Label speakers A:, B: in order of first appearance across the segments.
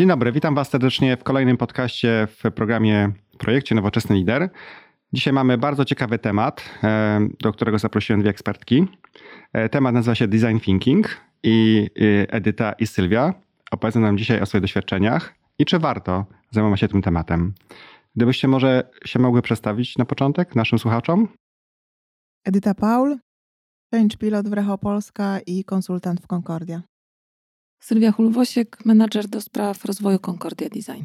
A: Dzień dobry, witam Was serdecznie w kolejnym podcaście w programie Projekcie Nowoczesny Lider. Dzisiaj mamy bardzo ciekawy temat, e, do którego zaprosiłem dwie ekspertki. E, temat nazywa się Design Thinking i Edyta i Sylwia opowiedzą nam dzisiaj o swoich doświadczeniach i czy warto zajmować się tym tematem. Gdybyście może się mogły przedstawić na początek naszym słuchaczom?
B: Edyta Paul, change pilot w Recho Polska i konsultant w Concordia.
C: Sylwia Hulwosiek, menadżer do spraw rozwoju Concordia Design.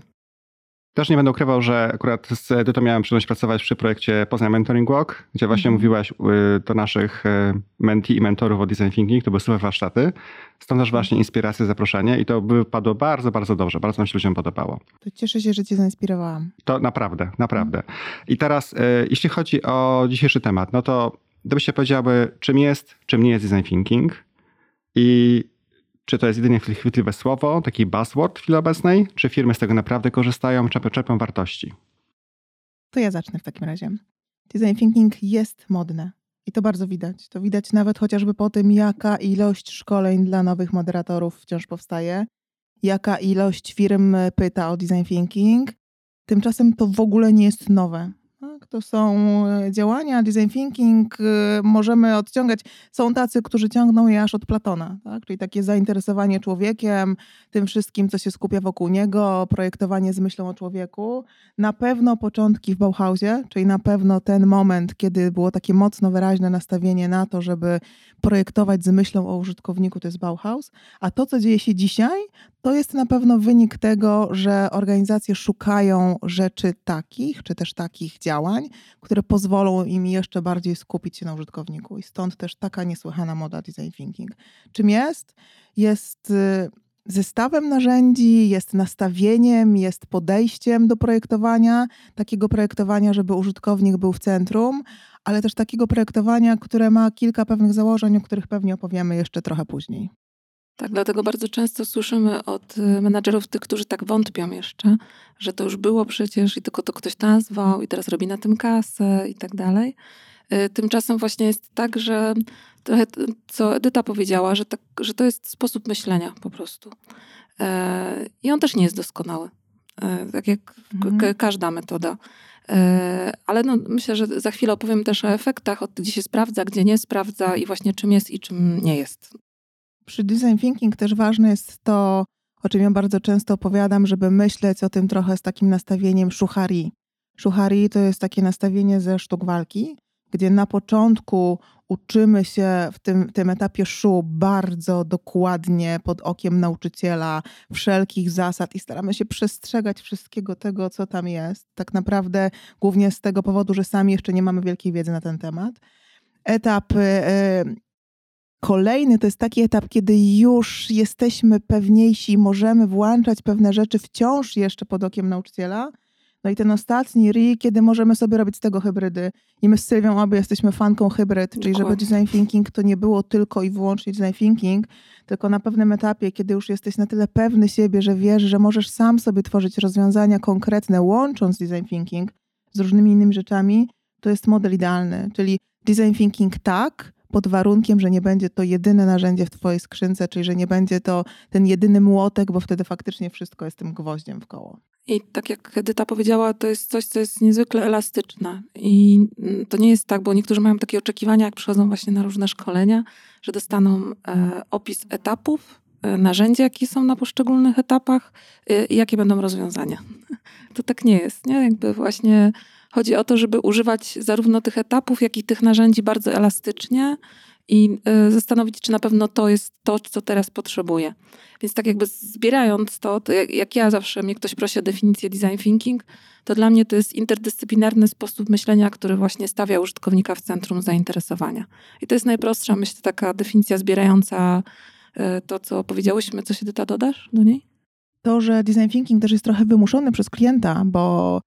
A: Też nie będę ukrywał, że akurat z Edytą miałem przyjemność pracować przy projekcie Poznań Mentoring Walk, gdzie właśnie mm. mówiłaś y, do naszych y, menti i mentorów o design thinking, to były super warsztaty. Stąd też właśnie inspiracje, zaproszenie i to wypadło bardzo, bardzo dobrze. Bardzo nam się ludziom podobało.
B: To cieszę się, że cię zainspirowałam.
A: To naprawdę, naprawdę. I teraz, y, jeśli chodzi o dzisiejszy temat, no to gdybyście powiedziały, czym jest, czym nie jest design thinking i czy to jest jedynie chwytliwe słowo, taki buzzword w chwili obecnej, czy firmy z tego naprawdę korzystają, czerpią, czerpią wartości?
B: To ja zacznę w takim razie. Design thinking jest modne i to bardzo widać. To widać nawet chociażby po tym, jaka ilość szkoleń dla nowych moderatorów wciąż powstaje, jaka ilość firm pyta o design thinking. Tymczasem to w ogóle nie jest nowe. Tak? To są e, działania, design thinking, e, możemy odciągać. Są tacy, którzy ciągną je aż od Platona, tak? czyli takie zainteresowanie człowiekiem, tym wszystkim, co się skupia wokół niego, projektowanie z myślą o człowieku. Na pewno początki w Bauhausie, czyli na pewno ten moment, kiedy było takie mocno wyraźne nastawienie na to, żeby projektować z myślą o użytkowniku, to jest Bauhaus. A to, co dzieje się dzisiaj, to jest na pewno wynik tego, że organizacje szukają rzeczy takich, czy też takich działań, które pozwolą im jeszcze bardziej skupić się na użytkowniku. I stąd też taka niesłychana moda design thinking. Czym jest? Jest y, zestawem narzędzi, jest nastawieniem, jest podejściem do projektowania, takiego projektowania, żeby użytkownik był w centrum, ale też takiego projektowania, które ma kilka pewnych założeń, o których pewnie opowiemy jeszcze trochę później.
C: Tak, dlatego bardzo często słyszymy od y, menadżerów, tych, którzy tak wątpią jeszcze, że to już było przecież i tylko to ktoś nazwał i teraz robi na tym kasę i tak dalej. Y, tymczasem właśnie jest tak, że trochę co Edyta powiedziała, że, tak, że to jest sposób myślenia po prostu. E, I on też nie jest doskonały. E, tak jak mhm. każda metoda. E, ale no, myślę, że za chwilę opowiem też o efektach, od gdzie się sprawdza, gdzie nie sprawdza i właśnie czym jest i czym nie jest.
B: Przy design thinking też ważne jest to, o czym ja bardzo często opowiadam, żeby myśleć o tym trochę z takim nastawieniem szuchari. Szuchari to jest takie nastawienie ze sztuk walki, gdzie na początku uczymy się w tym, tym etapie szu bardzo dokładnie pod okiem nauczyciela wszelkich zasad i staramy się przestrzegać wszystkiego tego, co tam jest. Tak naprawdę głównie z tego powodu, że sami jeszcze nie mamy wielkiej wiedzy na ten temat. Etap y, y, Kolejny to jest taki etap, kiedy już jesteśmy pewniejsi, możemy włączać pewne rzeczy wciąż jeszcze pod okiem nauczyciela. No i ten ostatni RI, kiedy możemy sobie robić z tego hybrydy. I my z Sylwią obie jesteśmy fanką hybryd, czyli Dokładnie. żeby design thinking to nie było tylko i wyłącznie design thinking, tylko na pewnym etapie, kiedy już jesteś na tyle pewny siebie, że wiesz, że możesz sam sobie tworzyć rozwiązania konkretne, łącząc design thinking z różnymi innymi rzeczami, to jest model idealny. Czyli design thinking tak, pod warunkiem, że nie będzie to jedyne narzędzie w Twojej skrzynce, czyli że nie będzie to ten jedyny młotek, bo wtedy faktycznie wszystko jest tym gwoździem w koło.
C: I tak jak Edyta powiedziała, to jest coś, co jest niezwykle elastyczne. I to nie jest tak, bo niektórzy mają takie oczekiwania, jak przychodzą właśnie na różne szkolenia, że dostaną e, opis etapów, e, narzędzia, jakie są na poszczególnych etapach e, i jakie będą rozwiązania. To tak nie jest, nie? Jakby właśnie Chodzi o to, żeby używać zarówno tych etapów, jak i tych narzędzi bardzo elastycznie i y, zastanowić, czy na pewno to jest to, co teraz potrzebuję. Więc tak jakby zbierając to, to jak, jak, ja zawsze mnie ktoś prosi o definicję design thinking, to dla mnie to jest interdyscyplinarny sposób myślenia, który właśnie stawia użytkownika w centrum zainteresowania. I to jest najprostsza, myślę, taka definicja zbierająca y, to, co powiedziałyśmy. Co się Dyta dodasz do niej?
B: To, że design thinking też jest trochę wymuszony przez klienta, bo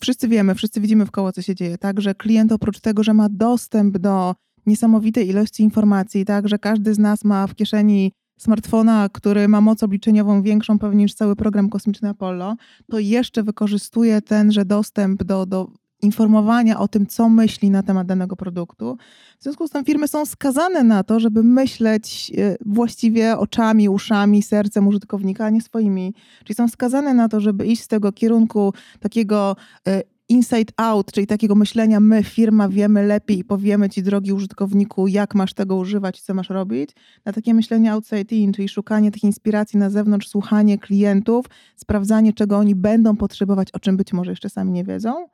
B: wszyscy wiemy, wszyscy widzimy w koło, co się dzieje, tak, że klient oprócz tego, że ma dostęp do niesamowitej ilości informacji, tak, że każdy z nas ma w kieszeni smartfona, który ma moc obliczeniową większą pewnie niż cały program kosmiczny Apollo, to jeszcze wykorzystuje tenże dostęp do, do informowania o tym, co myśli na temat danego produktu. W związku z tym firmy są skazane na to, żeby myśleć e, właściwie oczami, uszami, sercem użytkownika, a nie swoimi. Czyli są skazane na to, żeby iść z tego kierunku takiego e, inside out, czyli takiego myślenia my, firma, wiemy lepiej i powiemy ci, drogi użytkowniku, jak masz tego używać co masz robić, na takie myślenie outside in, czyli szukanie tych inspiracji na zewnątrz, słuchanie klientów, sprawdzanie, czego oni będą potrzebować, o czym być może jeszcze sami nie wiedzą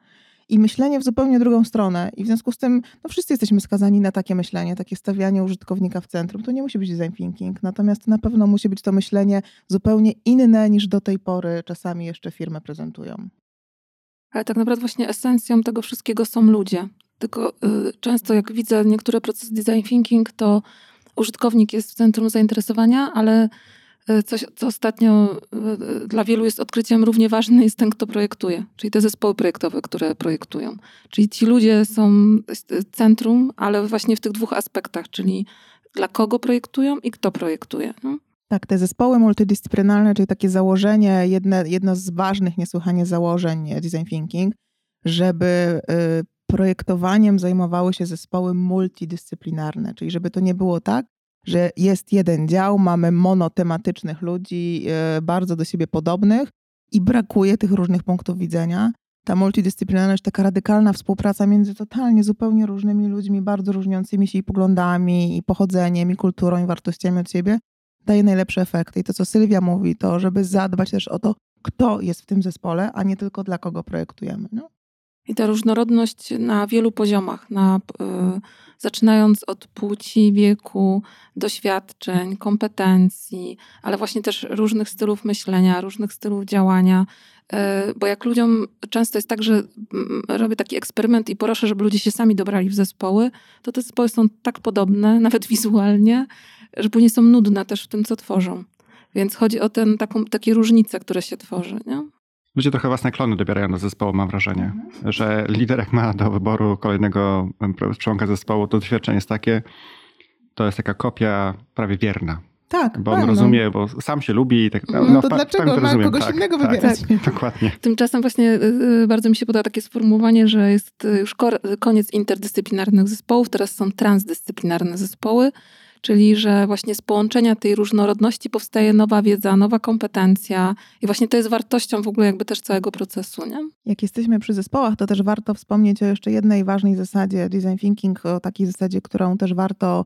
B: i myślenie w zupełnie drugą stronę. I w związku z tym, no wszyscy jesteśmy skazani na takie myślenie, takie stawianie użytkownika w centrum. To nie musi być design thinking, natomiast na pewno musi być to myślenie zupełnie inne niż do tej pory czasami jeszcze firmy prezentują.
C: Ale tak naprawdę właśnie esencją tego wszystkiego są ludzie. Tylko y, często jak widzę niektóre procesy design thinking, to użytkownik jest w centrum zainteresowania, ale coś, co ostatnio y, dla wielu jest odkryciem równie ważne, jest ten, kto projektuje, czyli te zespoły projektowe, które projektują. Czyli ci ludzie są y, centrum, ale właśnie w tych dwóch aspektach, czyli dla kogo projektują i kto projektuje. No?
B: Tak, te zespoły multidyscyplinarne, czyli takie założenie, jedne, jedno z ważnych niesłychanie założeń design thinking, żeby projektowaniem zajmowały się zespoły multidyscyplinarne, czyli żeby to nie było tak, że jest jeden dział, mamy monotematycznych ludzi, y, bardzo do siebie podobnych i brakuje tych różnych punktów widzenia. Ta multidyscyplinarność, taka radykalna współpraca między totalnie zupełnie różnymi ludźmi, bardzo różniącymi się i poglądami, i pochodzeniem, i kulturą, i wartościami od siebie, daje najlepsze efekty. I to, co Sylwia mówi, to żeby zadbać też o to, kto jest w tym zespole, a nie tylko dla kogo projektujemy. No?
C: I ta różnorodność na wielu poziomach, na, y, zaczynając od płci, wieku, doświadczeń, kompetencji, ale właśnie też różnych stylów myślenia, różnych stylów działania. Y, bo jak ludziom często jest tak, że mm, robię taki eksperyment i proszę, żeby ludzie się sami dobrali w zespoły, to te zespoły są tak podobne, nawet wizualnie, że później są nudne też w tym, co tworzą. Więc chodzi o ten, taką, takie różnice, które się tworzy. Nie?
A: Ludzie trochę własne klony dobierają do zespołu, mam wrażenie. Mhm. Że lider jak ma do wyboru kolejnego członka zespołu, to doświadczenie jest takie, to jest taka kopia prawie wierna.
B: Tak,
A: bo on pewno. rozumie, bo sam się lubi. Tak,
B: no, no to dlaczego ma kogoś tak, innego tak, wybierać?
A: Tak, dokładnie.
C: Tymczasem właśnie y, y, bardzo mi się podoba takie sformułowanie, że jest y, już koniec interdyscyplinarnych zespołów, teraz są transdyscyplinarne zespoły, czyli że właśnie z połączenia tej różnorodności powstaje nowa wiedza, nowa kompetencja i właśnie to jest wartością w ogóle jakby też całego procesu, nie?
B: Jak jesteśmy przy zespołach, to też warto wspomnieć o jeszcze jednej ważnej zasadzie design thinking, o takiej zasadzie, którą też warto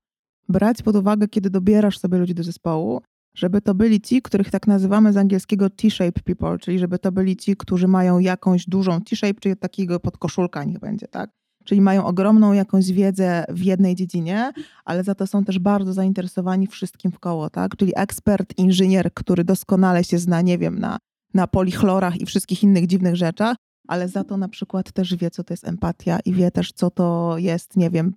B: brać pod uwagę, kiedy dobierasz sobie ludzi do zespołu, żeby to byli ci, których tak nazywamy z angielskiego T-shape people, czyli żeby to byli ci, którzy mają jakąś dużą T-shape, czyli takiego podkoszulka niech będzie, tak? Czyli mają ogromną jakąś wiedzę w jednej dziedzinie, ale za to są też bardzo zainteresowani wszystkim w koło, tak? Czyli ekspert, inżynier, który doskonale się zna, nie wiem, na, na polichlorach i wszystkich innych dziwnych rzeczach, ale za to na przykład też wie, co to jest empatia i wie też, co to jest, nie wiem,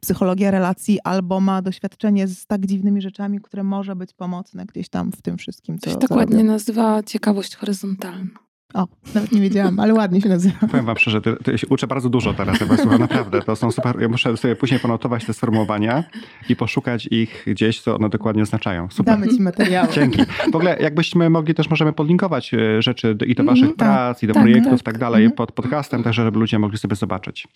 B: psychologia relacji, albo ma doświadczenie z tak dziwnymi rzeczami, które może być pomocne gdzieś tam w tym wszystkim, co
C: To się tak ładnie nazywa ciekawość horyzontalna.
B: O, nawet nie wiedziałam, ale ładnie się nazywa.
A: Powiem wam szczerze, ty, ty się uczę bardzo dużo teraz, ja słucham, naprawdę. To są super, ja muszę sobie później ponotować te sformułowania i poszukać ich gdzieś, co one dokładnie oznaczają. Super.
B: Damy ci materiały.
A: Dzięki. W ogóle jakbyśmy mogli, też możemy podlinkować e, rzeczy i do waszych mm, prac, tak, i do tak, projektów, tak, tak dalej, mm. pod podcastem, także żeby ludzie mogli sobie zobaczyć.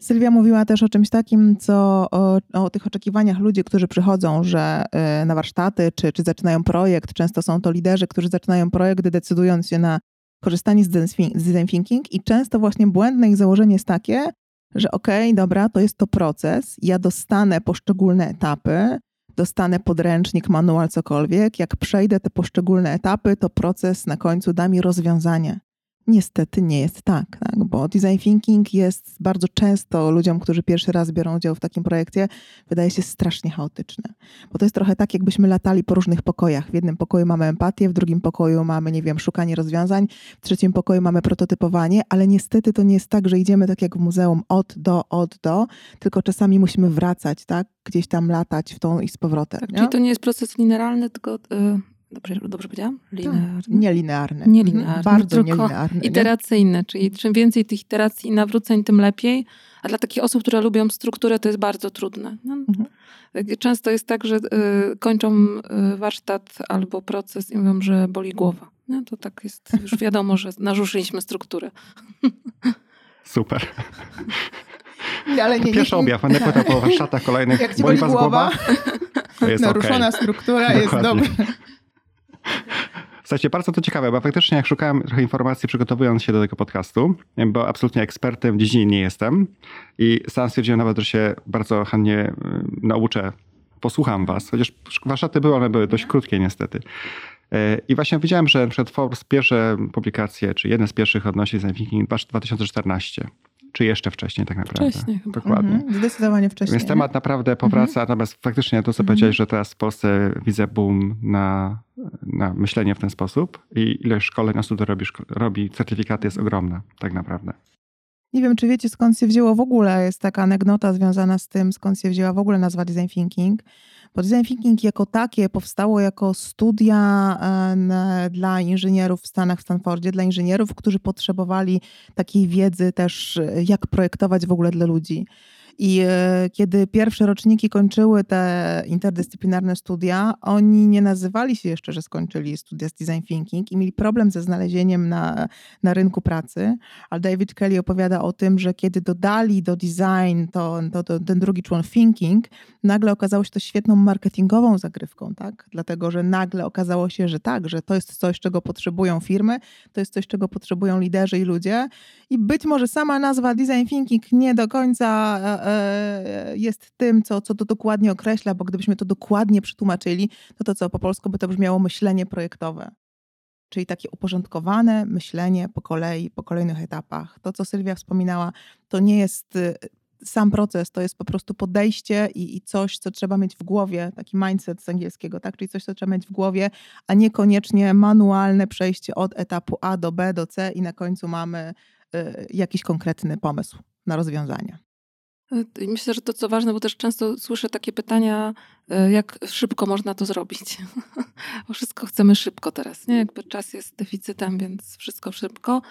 B: Sylwia mówiła też o czymś takim, co o, o, tych oczekiwaniach ludzi, którzy przychodzą, że y, na warsztaty, czy, czy zaczynają projekt. Często są to liderzy, którzy zaczynają projekt, decydując się na korzystanie z design thinking i często właśnie błędne ich założenie jest takie, że okej, okay, dobra, to jest to proces, ja dostanę poszczególne etapy, dostanę podręcznik, manual, cokolwiek, jak przejdę te poszczególne etapy, to proces na końcu da mi rozwiązanie. Niestety nie jest tak, tak, bo design thinking jest bardzo często ludziom, którzy pierwszy raz biorą udział w takim projekcie, wydaje się strasznie chaotyczne. Bo to jest trochę tak, jakbyśmy latali po różnych pokojach. W jednym pokoju mamy empatię, w drugim pokoju mamy, nie wiem, szukanie rozwiązań, w trzecim pokoju mamy prototypowanie, ale niestety to nie jest tak, że idziemy tak jak w muzeum od do, od do, tylko czasami musimy wracać, tak, gdzieś tam latać w tą i z powrotem.
C: Tak, czyli to nie jest proces linearny, tylko... Dobrze, dobrze powiedziałam?
B: Tak. Linearny. Nielinearny.
C: Nielinearny.
B: Mhm. Bardzo tylko nielinearny.
C: Iteracyjny, nie? czyli czym więcej tych iteracji i nawróceń, tym lepiej. A dla takich osób, które lubią strukturę, to jest bardzo trudne. No, mhm. Często jest tak, że y, kończą y, warsztat albo proces i mówią, że boli głowa. No, to tak jest, już wiadomo, że naruszyliśmy strukturę.
A: Super.
B: Ale nie,
A: Pierwszy
B: nie,
A: objaw, będę pytał po warsztatach kolejnych.
B: Jak ci
A: boli
B: boli
A: was
B: głowa,
A: To jest
B: naruszona
A: okej.
B: struktura jest
A: Dokładnie.
B: dobra.
A: Słuchajcie, bardzo to ciekawe, bo faktycznie jak szukałem trochę informacji przygotowując się do tego podcastu, bo absolutnie ekspertem w dziedzinie nie jestem i sam stwierdziłem nawet, że się bardzo chętnie y, nauczę, posłucham was, chociaż warsztaty były, one były dość krótkie niestety. Y, I właśnie widziałem, że na przykład Forbes pierwsze publikacje, czy jeden z pierwszych odnosi design thinking 2014, czy jeszcze wcześniej tak naprawdę.
C: Wcześniej chyba.
A: Dokładnie.
B: Mhm, zdecydowanie wcześniej.
A: Więc temat naprawdę powraca, natomiast faktycznie to, co
B: Mhm.
A: powiedziałeś, że teraz w Polsce widzę boom na, na myślenie w ten sposób i ilość szkoleń osób, które robi, robi certyfikaty jest ogromna, tak naprawdę.
B: Nie wiem, czy wiecie, skąd się wzięło w ogóle. Jest taka anegdota związana z tym, skąd się wzięła w ogóle nazwa design thinking. Design thinking jako takie powstało jako studia dla inżynierów w Stanach, w Stanfordzie, dla inżynierów, którzy potrzebowali takiej wiedzy też, jak projektować w ogóle dla ludzi. I e, kiedy pierwsze roczniki kończyły te interdyscyplinarne studia, oni nie nazywali się jeszcze, że skończyli studia z design thinking i mieli problem ze znalezieniem na, na rynku pracy. Ale David Kelly opowiada o tym, że kiedy dodali do design to, to, to ten drugi człon thinking, nagle okazało się to świetną marketingową zagrywką, tak? Dlatego, że nagle okazało się, że tak, że to jest coś, czego potrzebują firmy, to jest coś, czego potrzebują liderzy i ludzie. I być może sama nazwa design thinking nie do końca e, e, jest tym, co, co to dokładnie określa, bo gdybyśmy to dokładnie przetłumaczyli, to to, co po polsku by to brzmiało myślenie projektowe czyli takie uporządkowane myślenie po kolei, po kolejnych etapach. To, co Sylwia wspominała, to nie jest y, sam proces, to jest po prostu podejście i, i coś, co trzeba mieć w głowie, taki mindset z angielskiego, tak? czyli coś, co trzeba mieć w głowie, a niekoniecznie manualne przejście od etapu A do B do C i na końcu mamy y, jakiś konkretny pomysł na rozwiązanie.
C: I Myślę, że to co ważne, bo też często słyszę takie pytania, e, jak szybko można to zrobić. Bo wszystko chcemy szybko teraz, nie? Jakby czas jest deficytem, więc wszystko szybko.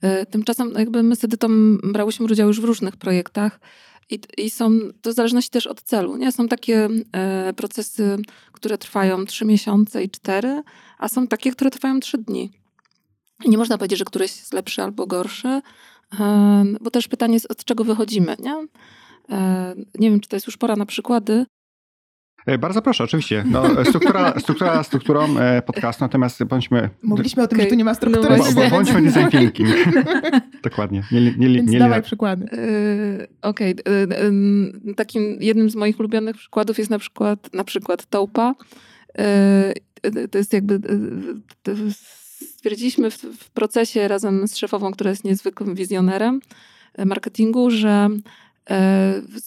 C: E, Tymczasem no jakby my z Edytą brałyśmy udział już w różnych projektach i, i są, to w zależności też od celu, nie? Są takie e, procesy, które trwają trzy miesiące i cztery, a są takie, które trwają trzy dni. I nie można powiedzieć, że któryś jest lepszy albo gorszy, bo też pytanie jest, od czego wychodzimy, nie? E, Nie wiem, czy to jest już pora na przykłady.
A: E, Bardzo proszę, oczywiście. No, struktura, struktura strukturą e, podcastu, natomiast bądźmy...
B: Mówiliśmy o tym,
C: Okej.
B: że tu nie ma struktury,
C: No
A: bo, bądźmy design thinking. Dokładnie. Nie, nie, nie,
B: więc
A: nie,
B: dawaj przykłady.
C: E, Okej, e, e, takim jednym z moich ulubionych przykładów jest na przykład, na przykład Taupa. E, e, To jest jakby, e, to stwierdziliśmy w, w procesie razem z szefową, która jest niezwykłym wizjonerem e, marketingu, że e,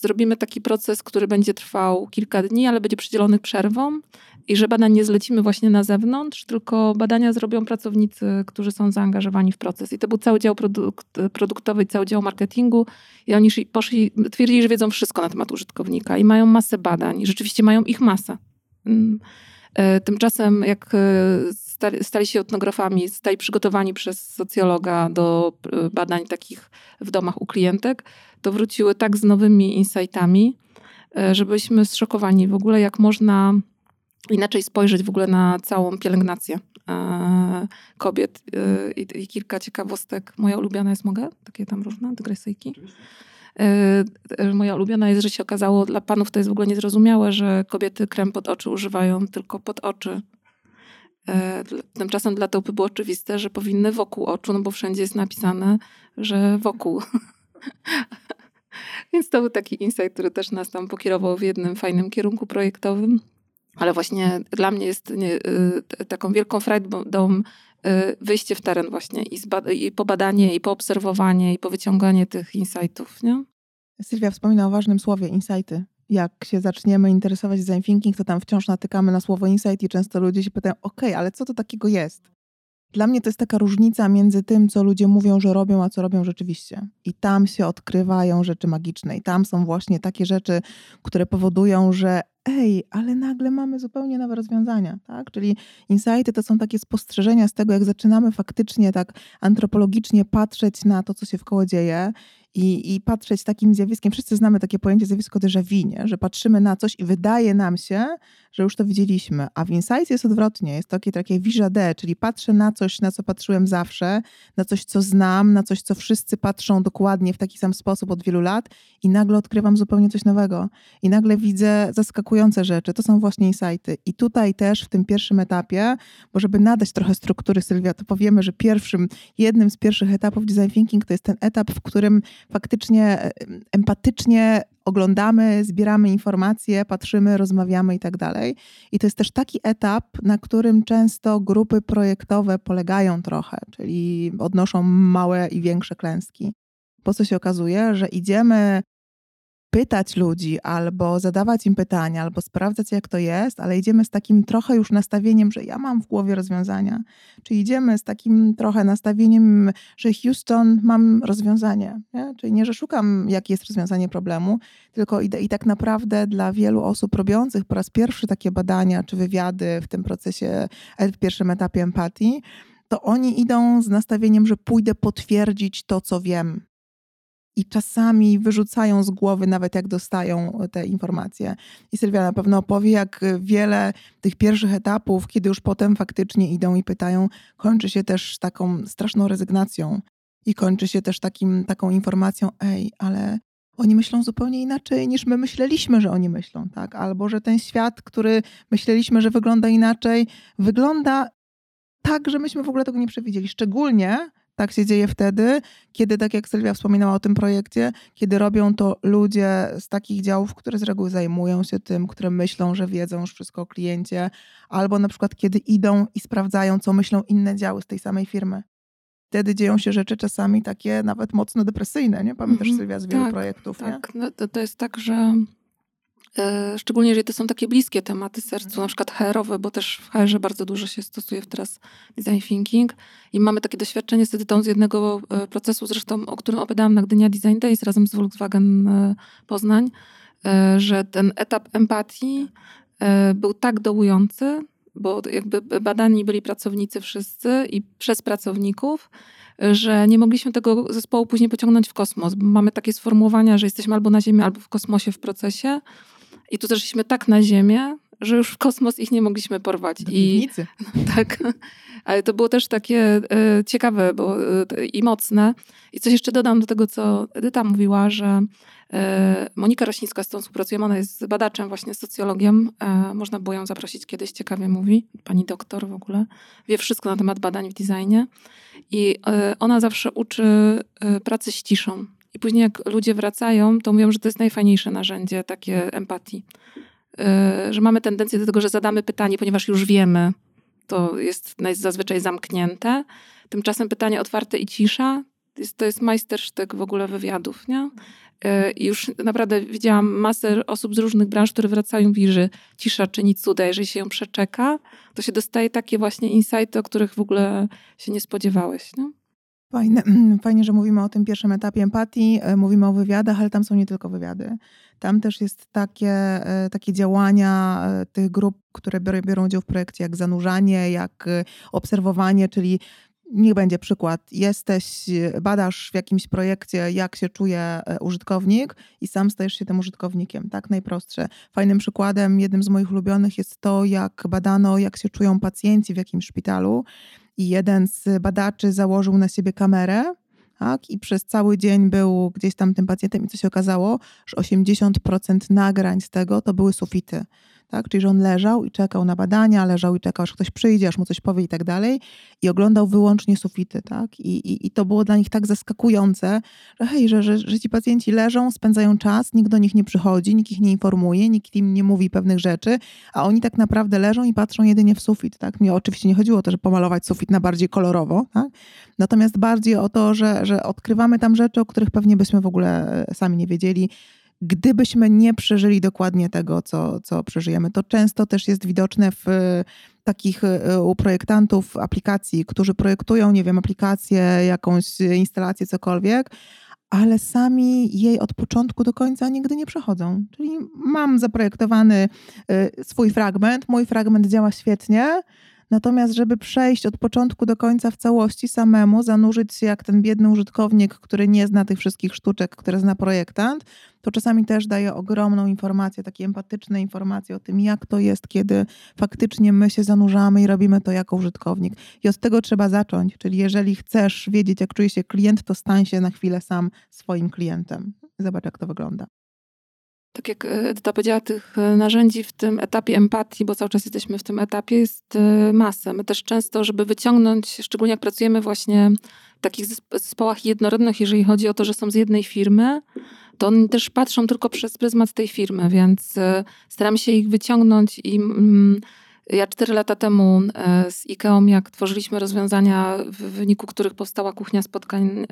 C: zrobimy taki proces, który będzie trwał kilka dni, ale będzie przydzielony przerwą i że badań nie zlecimy właśnie na zewnątrz, tylko badania zrobią pracownicy, którzy są zaangażowani w proces. I to był cały dział produkt, produktowy cały dział marketingu i oni szli- poszli, twierdzili, że wiedzą wszystko na temat użytkownika i mają masę badań rzeczywiście mają ich masę. Mm. E, Tymczasem jak e, stali, się etnografami, stali przygotowani przez socjologa do e, badań takich w domach u klientek, to wróciły tak z nowymi insightami, e, że byliśmy zszokowani w ogóle, jak można inaczej spojrzeć w ogóle na całą pielęgnację e, kobiet. E, I, kilka ciekawostek. Moja ulubiona jest, mogę? Takie tam różne dygresyjki. Moja ulubiona jest, że się okazało, dla panów to jest w ogóle niezrozumiałe, że kobiety krem pod oczy używają tylko pod oczy. Tymczasem dla topy było oczywiste, że powinny wokół oczu, no bo wszędzie jest napisane, że wokół. Więc to był taki insight, który też nas tam pokierował w jednym fajnym kierunku projektowym. Ale właśnie dla mnie jest nie, y, taką wielką frajdą y, wyjście w teren właśnie i, zba- i pobadanie, i poobserwowanie, i powyciąganie tych insightów, nie?
B: Sylwia wspomina o ważnym słowie insighty. Jak się zaczniemy interesować design thinking, to tam wciąż natykamy na słowo insight i często ludzie się pytają, ok, ale co to takiego jest? Dla mnie to jest taka różnica między tym, co ludzie mówią, że robią, a co robią rzeczywiście. I tam się odkrywają rzeczy magiczne. I tam są właśnie takie rzeczy, które powodują, że ej, ale nagle mamy zupełnie nowe rozwiązania, tak? Czyli insighty to są takie spostrzeżenia z tego, jak zaczynamy faktycznie tak antropologicznie patrzeć na to, co się w koło dzieje i, i patrzeć takim zjawiskiem. Wszyscy znamy takie pojęcie zjawisko déjà vu, nie? że patrzymy na coś i wydaje nam się, że już to widzieliśmy. A w Insights jest odwrotnie. Jest takie, takie wijade, czyli patrzę na coś, na co patrzyłem zawsze, na coś, co znam, na coś, co wszyscy patrzą dokładnie w taki sam sposób od wielu lat i nagle odkrywam zupełnie coś nowego. I nagle widzę zaskakujące rzeczy. To są właśnie insighty. I tutaj też w tym pierwszym etapie, bo żeby nadać trochę struktury, Sylwia, to powiemy, że pierwszym, jednym z pierwszych etapów design thinking to jest ten etap, w którym faktycznie e, empatycznie oglądamy, zbieramy informacje, patrzymy, rozmawiamy i tak dalej. I to jest też taki etap, na którym często grupy projektowe polegają trochę, czyli odnoszą małe i większe klęski. Po co się okazuje, że idziemy pytać ludzi, albo zadawać im pytania, albo sprawdzać, jak to jest, ale idziemy z takim trochę już nastawieniem, że ja mam w głowie rozwiązania. Czy idziemy z takim trochę nastawieniem, że Houston, mam rozwiązanie. Nie? Czyli nie, że szukam, jakie jest rozwiązanie problemu, tylko idę i tak naprawdę dla wielu osób robiących po raz pierwszy takie badania czy wywiady w tym procesie, w pierwszym etapie empatii, to oni idą z nastawieniem, że pójdę potwierdzić to, co wiem i czasami wyrzucają z głowy, nawet jak dostają te informacje. I Sylwia na pewno opowie, jak wiele tych pierwszych etapów, kiedy już potem faktycznie idą i pytają, kończy się też taką straszną rezygnacją i kończy się też takim, taką informacją, ej, ale oni myślą zupełnie inaczej niż my myśleliśmy, że oni myślą, tak? Albo że ten świat, który myśleliśmy, że wygląda inaczej, wygląda tak, że myśmy w ogóle tego nie przewidzieli. Szczególnie tak się dzieje wtedy, kiedy, tak jak Sylwia wspominała o tym projekcie, kiedy robią to ludzie z takich działów, które z reguły zajmują się tym, które myślą, że wiedzą już wszystko o kliencie, albo na przykład kiedy idą i sprawdzają, co myślą inne działy z tej samej firmy. Wtedy dzieją się rzeczy czasami takie nawet mocno depresyjne, nie? Pamiętasz, -hmm. Sylwia, z wielu
C: tak,
B: projektów,
C: tak. nie? No to, to jest tak, że szczególnie jeżeli to są takie bliskie tematy sercu, mhm. na przykład HR-owe, bo też w HR bardzo dużo się stosuje teraz design thinking i mamy takie doświadczenie z edytą z jednego e, procesu, zresztą o którym opowiadałam na Gdynia Design Days razem z Volkswagen e, Poznań, że ten etap empatii był tak dołujący, bo jakby badani byli pracownicy wszyscy i przez pracowników, że nie mogliśmy tego zespołu później pociągnąć w kosmos. Mamy takie sformułowania, że jesteśmy albo na Ziemi, albo w kosmosie w procesie. I tu zeszliśmy tak na ziemię, że już w kosmos ich nie mogliśmy porwać.
B: Do I
C: tak. Ale to było też takie e, ciekawe bo, e, i mocne. I coś jeszcze dodam do tego, co Edyta mówiła, że e, Monika Rośnicka, z którą współpracujemy, ona jest badaczem, właśnie socjologiem. Można było ją zaprosić kiedyś, ciekawie mówi. Pani doktor w ogóle. Wie wszystko na temat badań w designie. I ona zawsze uczy pracy z ciszą. I później jak ludzie wracają, to mówią, że to jest najfajniejsze narzędzie takie empatii. Yy, że mamy tendencję do tego, że zadamy pytanie, ponieważ już wiemy, to jest zazwyczaj zamknięte. Tymczasem pytanie otwarte i cisza to jest majstersztyk w ogóle wywiadów, nie? Yy, I już naprawdę widziałam masę osób z różnych branż, które wracają i że cisza czyni cuda. Jeżeli się ją przeczeka, to się dostaje takie właśnie insighty, o których w ogóle się nie spodziewałeś. Nie?
B: Fajne, fajnie, że mówimy o tym pierwszym etapie empatii, e, mówimy o wywiadach, ale tam są nie tylko wywiady. Tam też jest takie, e, takie działania e, tych grup, które biorą udział w projekcie, jak zanurzanie, jak obserwowanie, czyli niech będzie przykład. Jesteś, badasz w jakimś projekcie, jak się czuje użytkownik i sam stajesz się tym użytkownikiem. Tak najprostsze. Fajnym przykładem, jednym z moich ulubionych jest to, jak badano, jak się czują pacjenci w jakimś szpitalu i jeden z badaczy założył na siebie kamerę tak? i przez cały dzień był gdzieś tam tym pacjentem i co się okazało, że 80% nagrań z tego to były sufity tak? Czyli, że on leżał i czekał na badania, leżał i czekał, aż ktoś przyjdzie, aż mu coś powie i tak dalej i oglądał wyłącznie sufity, tak? I, i, i to było dla nich tak zaskakujące, że hej, że, że, że ci pacjenci leżą, spędzają czas, nikt do nich nie przychodzi, nikt ich nie informuje, nikt im nie mówi pewnych rzeczy, a oni tak naprawdę leżą i patrzą jedynie w sufit, tak? Mnie oczywiście nie chodziło o to, że pomalować sufit na bardziej kolorowo, tak? Natomiast bardziej o to, że, że odkrywamy tam rzeczy, o których pewnie byśmy w ogóle e, sami nie wiedzieli, gdybyśmy nie przeżyli dokładnie tego, co, co przeżyjemy. To często też jest widoczne w takich e, u projektantów aplikacji, którzy projektują, nie wiem, aplikację, jakąś instalację, cokolwiek, ale sami jej od początku do końca nigdy nie przechodzą. Czyli mam zaprojektowany e, swój fragment, mój fragment działa świetnie, Natomiast, żeby przejść od początku do końca w całości samemu, zanurzyć się jak ten biedny użytkownik, który nie zna tych wszystkich sztuczek, które zna projektant, to czasami też daje ogromną informację, takie empatyczne informacje o tym, jak to jest, kiedy faktycznie my się zanurzamy i robimy to jako użytkownik. I od tego trzeba zacząć. Czyli jeżeli chcesz wiedzieć, jak czuje się klient, to stań się na chwilę sam swoim klientem. Zobacz, jak to wygląda
C: tak jak Edyta powiedziała, tych e, narzędzi w tym etapie empatii, bo cały czas jesteśmy w tym etapie, jest e, masę. My też często, żeby wyciągnąć, szczególnie jak pracujemy właśnie w takich zespołach jednorodnych, jeżeli chodzi o to, że są z jednej firmy, to oni też patrzą tylko przez pryzmat tej firmy, więc e, staramy się ich wyciągnąć i ja cztery lata temu z IKEA, jak tworzyliśmy rozwiązania, w wyniku których powstała kuchnia spotkań,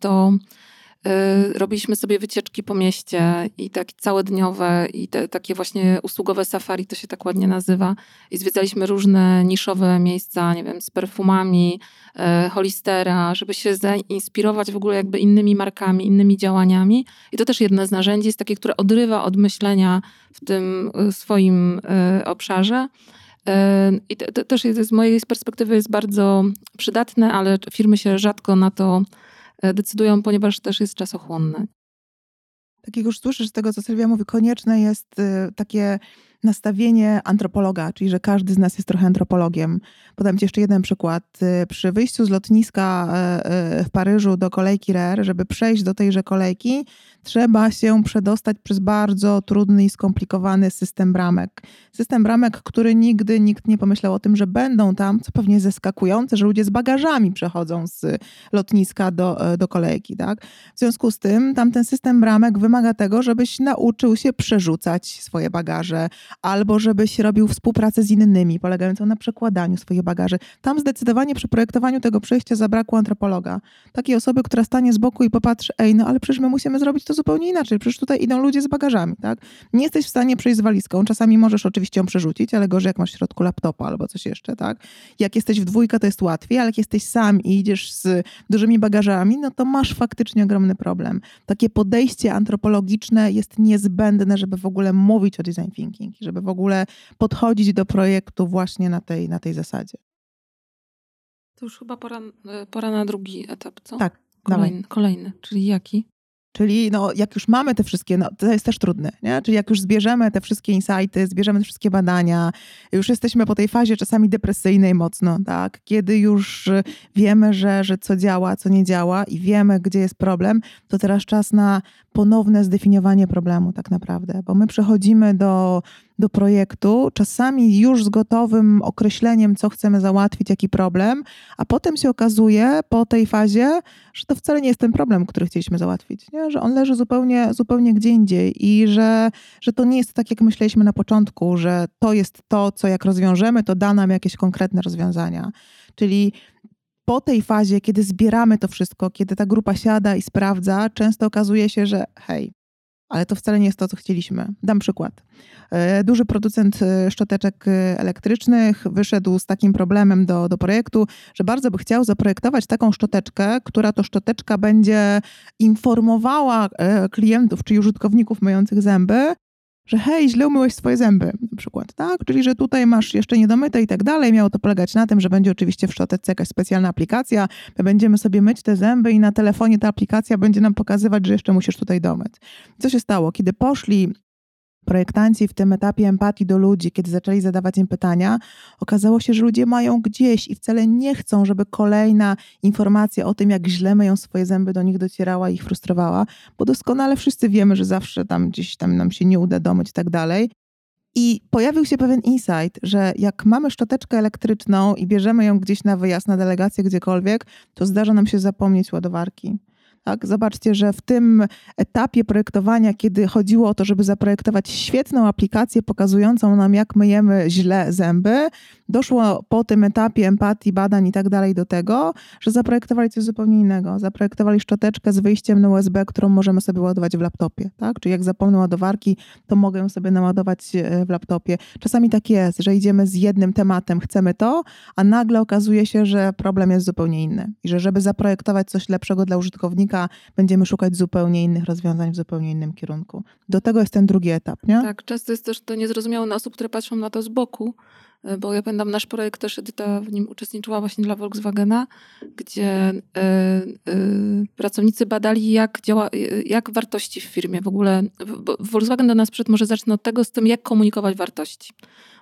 C: to robiliśmy sobie wycieczki po mieście i takie całodniowe i te, takie właśnie usługowe safari, to się tak ładnie nazywa. I zwiedzaliśmy różne niszowe miejsca, nie wiem, z perfumami, y, Holistera, żeby się zainspirować w ogóle jakby innymi markami, innymi działaniami. I to też jedno z narzędzi, jest takie, które odrywa od myślenia w tym y, swoim obszarze. I to, to też jest, z mojej perspektywy jest bardzo przydatne, ale firmy się rzadko na to decydują, ponieważ też jest czasochłonne.
B: Tak jak już słyszysz z tego, co Sylwia mówi, konieczne jest y, takie nastawienie antropologa, czyli że każdy z nas jest trochę antropologiem. Podam Ci jeszcze jeden przykład. Przy wyjściu z lotniska y, w Paryżu do kolejki RER, żeby przejść do tejże kolejki, trzeba się przedostać przez bardzo trudny i skomplikowany system bramek. System bramek, który nigdy nikt nie pomyślał o tym, że będą tam, co pewnie zaskakujące, że ludzie z bagażami przechodzą z lotniska do, e, do kolejki. Tak? W związku z tym tamten system bramek wymaga tego, żebyś nauczył się przerzucać swoje bagaże, albo żebyś robił współpracę z innymi, polegającą na przekładaniu swoich bagaży. Tam zdecydowanie przy projektowaniu tego przejścia zabrakło antropologa. Takiej osoby, która stanie z boku i popatrzy, ej, no ale przecież my musimy zrobić to zupełnie inaczej. Przecież tutaj idą ludzie z bagażami, tak? Nie jesteś w stanie przejść z walizką. Czasami możesz oczywiście ją przerzucić, ale gorzej jak masz w środku laptopa albo coś jeszcze, tak? Jak jesteś w dwójkę, to jest łatwiej, ale jak jesteś sam i idziesz z dużymi bagażami, no to masz faktycznie ogromny problem. Takie podejście antropologiczne jest niezbędne, żeby w ogóle mówić o design thinking, żeby w ogóle podchodzić do projektu właśnie na tej, na tej zasadzie.
C: To już chyba pora, pora na drugi etap, co?
B: Tak.
C: Kolejny, kolejny, czyli jaki?
B: Czyli no, jak już mamy te wszystkie, no, to jest też trudne, nie? czyli jak już zbierzemy te wszystkie insighty, zbierzemy te wszystkie badania, już jesteśmy po tej fazie czasami depresyjnej mocno, tak? kiedy już wiemy, że, że co działa, co nie działa i wiemy, gdzie jest problem, to teraz czas na ponowne zdefiniowanie problemu tak naprawdę, bo my przechodzimy do do projektu, czasami już z gotowym określeniem, co chcemy załatwić, jaki problem, a potem się okazuje po tej fazie, że to wcale nie jest ten problem, który chcieliśmy załatwić, nie? że on leży zupełnie, zupełnie gdzie indziej i że, że to nie jest tak, jak myśleliśmy na początku, że to jest to, co jak rozwiążemy, to da nam jakieś konkretne rozwiązania. Czyli po tej fazie, kiedy zbieramy to wszystko, kiedy ta grupa siada i sprawdza, często okazuje się, że hej, ale to wcale nie jest to, co chcieliśmy. Dam przykład. E, duży producent e, szczoteczek e, elektrycznych wyszedł z takim problemem do, do projektu, że bardzo by chciał zaprojektować taką szczoteczkę, która to szczoteczka będzie informowała klientów czy użytkowników myjących zęby, że hej, źle umyłeś swoje zęby, na przykład, tak? Czyli, że tutaj masz jeszcze niedomyte i tak dalej. Miało to polegać na tym, że będzie oczywiście w szczoteczce jakaś specjalna aplikacja, my będziemy sobie myć te zęby i na telefonie ta aplikacja będzie nam pokazywać, że jeszcze musisz tutaj domyć. Co się stało? Kiedy poszli projektanci w tym etapie empatii do ludzi, kiedy zaczęli zadawać im pytania, okazało się, że ludzie mają gdzieś i wcale nie chcą, żeby kolejna informacja o tym, jak źle myją swoje zęby, do nich docierała i ich frustrowała, bo doskonale wszyscy wiemy, że zawsze tam gdzieś tam nam się nie uda domyć i tak dalej. I pojawił się pewien insight, że jak mamy szczoteczkę elektryczną i bierzemy ją gdzieś na wyjazd, na delegację, gdziekolwiek, to zdarza nam się zapomnieć ładowarki. Tak? Zobaczcie, że w tym etapie projektowania, kiedy chodziło o to, żeby zaprojektować świetną aplikację pokazującą nam, jak myjemy źle zęby, doszło po tym etapie empatii, badań i tak dalej do tego, że zaprojektowali coś zupełnie innego. Zaprojektowali szczoteczkę z wyjściem na USB, którą możemy sobie ładować w laptopie. Tak? Czyli jak zapomnę ładowarki, to mogę sobie naładować e, w laptopie. Czasami tak jest, że idziemy z jednym tematem, chcemy to, a nagle okazuje się, że problem jest zupełnie inny. I że żeby zaprojektować coś lepszego dla użytkownika, będziemy szukać zupełnie innych rozwiązań w zupełnie innym kierunku. Do tego jest ten drugi etap, nie?
C: Tak, często jest też to niezrozumiałe dla osób, które patrzą na to z boku, e, bo ja pamiętam nasz projekt też Edyta w nim uczestniczyła właśnie dla Volkswagena, gdzie y, y, pracownicy badali jak działa, jak wartości w firmie w ogóle, Volkswagen do nas przyszedł, może zacznę od tego z tym, jak komunikować wartości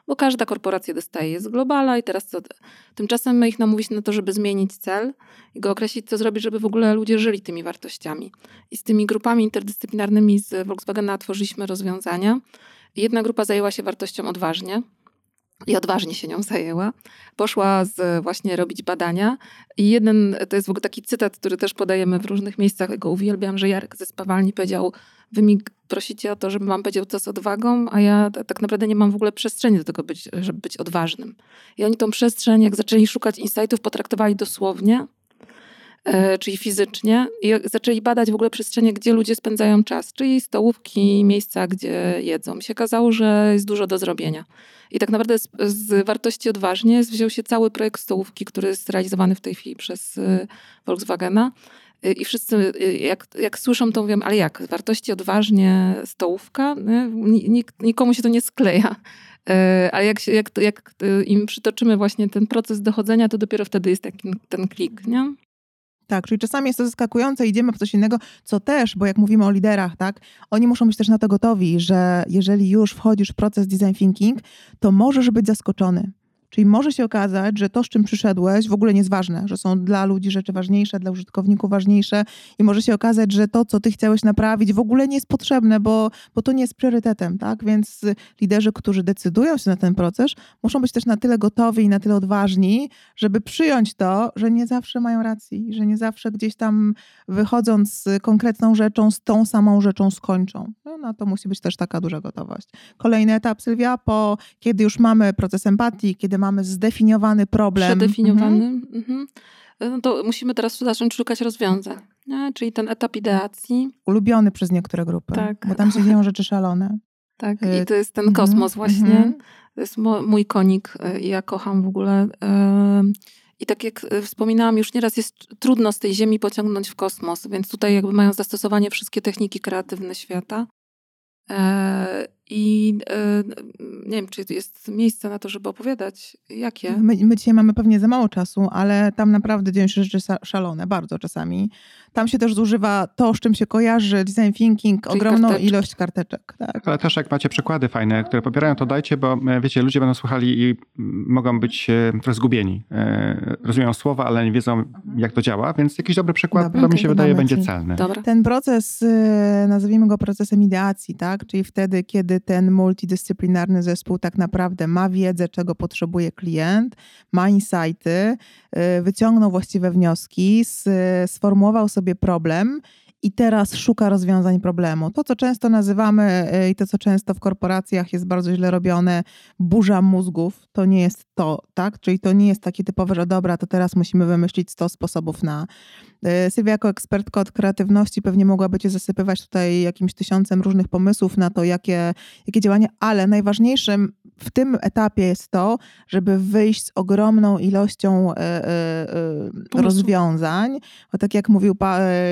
C: bo każda korporacja dostaje z globala i teraz co? Tymczasem my ich namówić na to, żeby zmienić cel i go określić, co zrobić, żeby w ogóle ludzie żyli tymi wartościami. I z tymi grupami interdyscyplinarnymi z Volkswagena tworzyliśmy rozwiązania. Jedna grupa zajęła się wartością odważnie, i odważnie się nią zajęła. Poszła z, właśnie robić badania i jeden, to jest w ogóle taki cytat, który też podajemy w różnych miejscach, go uwielbiam, że Jarek ze spawalni powiedział, prosicie o to, żebym wam powiedział to z odwagą, a ja tak naprawdę nie mam w ogóle przestrzeni do tego, być, żeby być odważnym. I oni tą przestrzeń, jak zaczęli szukać insightów, potraktowali dosłownie, e, czyli fizycznie i zaczęli badać w ogóle przestrzenie, gdzie ludzie spędzają czas, czyli stołówki, miejsca, gdzie jedzą. Się okazało, że jest dużo do zrobienia. I tak naprawdę z, z wartości odważnie wziął się cały projekt stołówki, który jest realizowany w tej chwili przez y, Volkswagena. Y, I wszyscy, y, jak, jak słyszą, to mówią, ale jak? Wartości odważnie stołówka? Nik, nikomu się to nie skleja. Ale jak, jak, jak im przytoczymy właśnie ten proces dochodzenia, to dopiero wtedy jest taki ten klik, nie?
B: Tak, czyli czasami jest to zaskakujące, idziemy w coś innego, co też, bo jak mówimy o liderach, tak, oni muszą być też na to gotowi, że jeżeli już wchodzisz w proces design thinking, to możesz być zaskoczony. Czyli może się okazać, że to, z czym przyszedłeś, w ogóle nie jest ważne, że są dla ludzi rzeczy ważniejsze, dla użytkowników ważniejsze i może się okazać, że to, co ty chciałeś naprawić, w ogóle nie jest potrzebne, bo, bo to nie jest priorytetem, tak? Więc liderzy, którzy decydują się na ten proces, muszą być też na tyle gotowi i na tyle odważni, żeby przyjąć to, że nie zawsze mają racji, że nie zawsze gdzieś tam wychodząc z konkretną rzeczą, z tą samą rzeczą skończą. No, no to musi być też taka duża gotowość. Kolejny etap, Sylwia, po kiedy już mamy proces empatii, kiedy mamy zdefiniowany problem.
C: Przedefiniowany. Mhm. Mhm. No to musimy teraz zacząć szukać rozwiązań. Nie? Czyli ten etap ideacji.
B: Ulubiony przez niektóre grupy. Tak. Bo tam się dzieją rzeczy szalone.
C: Tak, i to jest ten mhm. kosmos właśnie. Mhm. To jest mój konik i ja kocham w ogóle. I tak jak e, wspominałam, już nieraz jest trudno z tej Ziemi pociągnąć w kosmos, więc tutaj jakby mają zastosowanie wszystkie techniki kreatywne świata. E, I e, nie wiem, czy jest miejsce na to, żeby opowiadać, jakie.
B: My, my dzisiaj mamy pewnie za mało czasu, ale tam naprawdę dzieją się rzeczy szalone, bardzo czasami. Tam się też zużywa to, z czym się kojarzy design thinking, Czyli ogromną karteczki. ilość karteczek. Tak.
A: Ale też jak macie przykłady fajne, które popierają, to dajcie, bo e, wiecie, ludzie będą słuchali i mogą być trochę zgubieni. Rozumieją słowa, ale nie wiedzą, jak to działa, więc jakiś dobry przykład, Dobra, to mi się wydaje, będzie celny.
B: Dobra. Ten proces, nazwijmy go procesem ideacji, tak? Czyli wtedy, kiedy ten multidyscyplinarny zespół tak naprawdę ma wiedzę, czego potrzebuje klient, ma insighty, y, wyciągnął właściwe wnioski, sformułował sobie problem i teraz szuka rozwiązań problemu. To, co często nazywamy y, i to, co często w korporacjach jest bardzo źle robione, burza mózgów, to nie jest to, tak? Czyli to nie jest takie typowe, że dobra, to teraz musimy wymyślić 100 sposobów na. Y, Sylwia, jako ekspertka od kreatywności, pewnie mogłaby cię zasypywać tutaj jakimś tysiącem różnych pomysłów na to, jakie, jakie działania, ale najważniejszym w tym etapie jest to, żeby wyjść z ogromną ilością e, e, e, rozwiązań. Bo tak jak mówił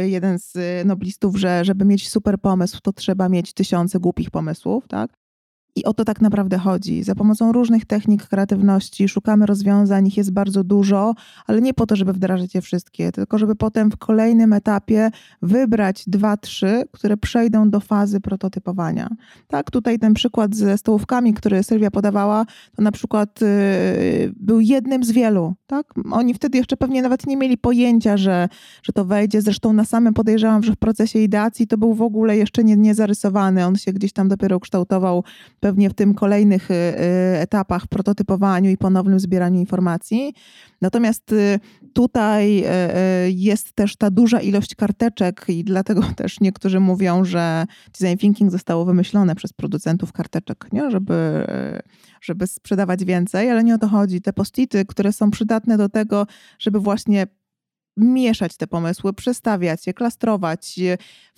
B: jeden z noblistów, że żeby mieć super pomysł, to trzeba mieć tysiące głupich pomysłów, tak? I o to tak naprawdę chodzi. Za pomocą różnych technik kreatywności szukamy rozwiązań, ich jest bardzo dużo, ale nie po to, żeby wdrażać je wszystkie, tylko żeby potem w kolejnym etapie wybrać dwa, trzy, które przejdą do fazy prototypowania. Tak, tutaj ten przykład ze stołówkami, który Sylwia podawała, to na przykład yy, był jednym z wielu. Tak? Oni wtedy jeszcze pewnie nawet nie mieli pojęcia, że, że to wejdzie. Zresztą na samym podejrzewam, że w procesie ideacji to był w ogóle jeszcze nie, nie zarysowany. On się gdzieś tam dopiero kształtował pewnie w tym kolejnych y, y, etapach prototypowaniu i ponownym zbieraniu informacji. Natomiast y, tutaj jest też ta duża ilość karteczek i dlatego też niektórzy mówią, że design thinking zostało wymyślone przez producentów karteczek, nie? Żeby, żeby sprzedawać więcej, ale nie o to chodzi. Te postity, które są przydatne do tego, żeby właśnie mieszać te pomysły, przestawiać je, klastrować.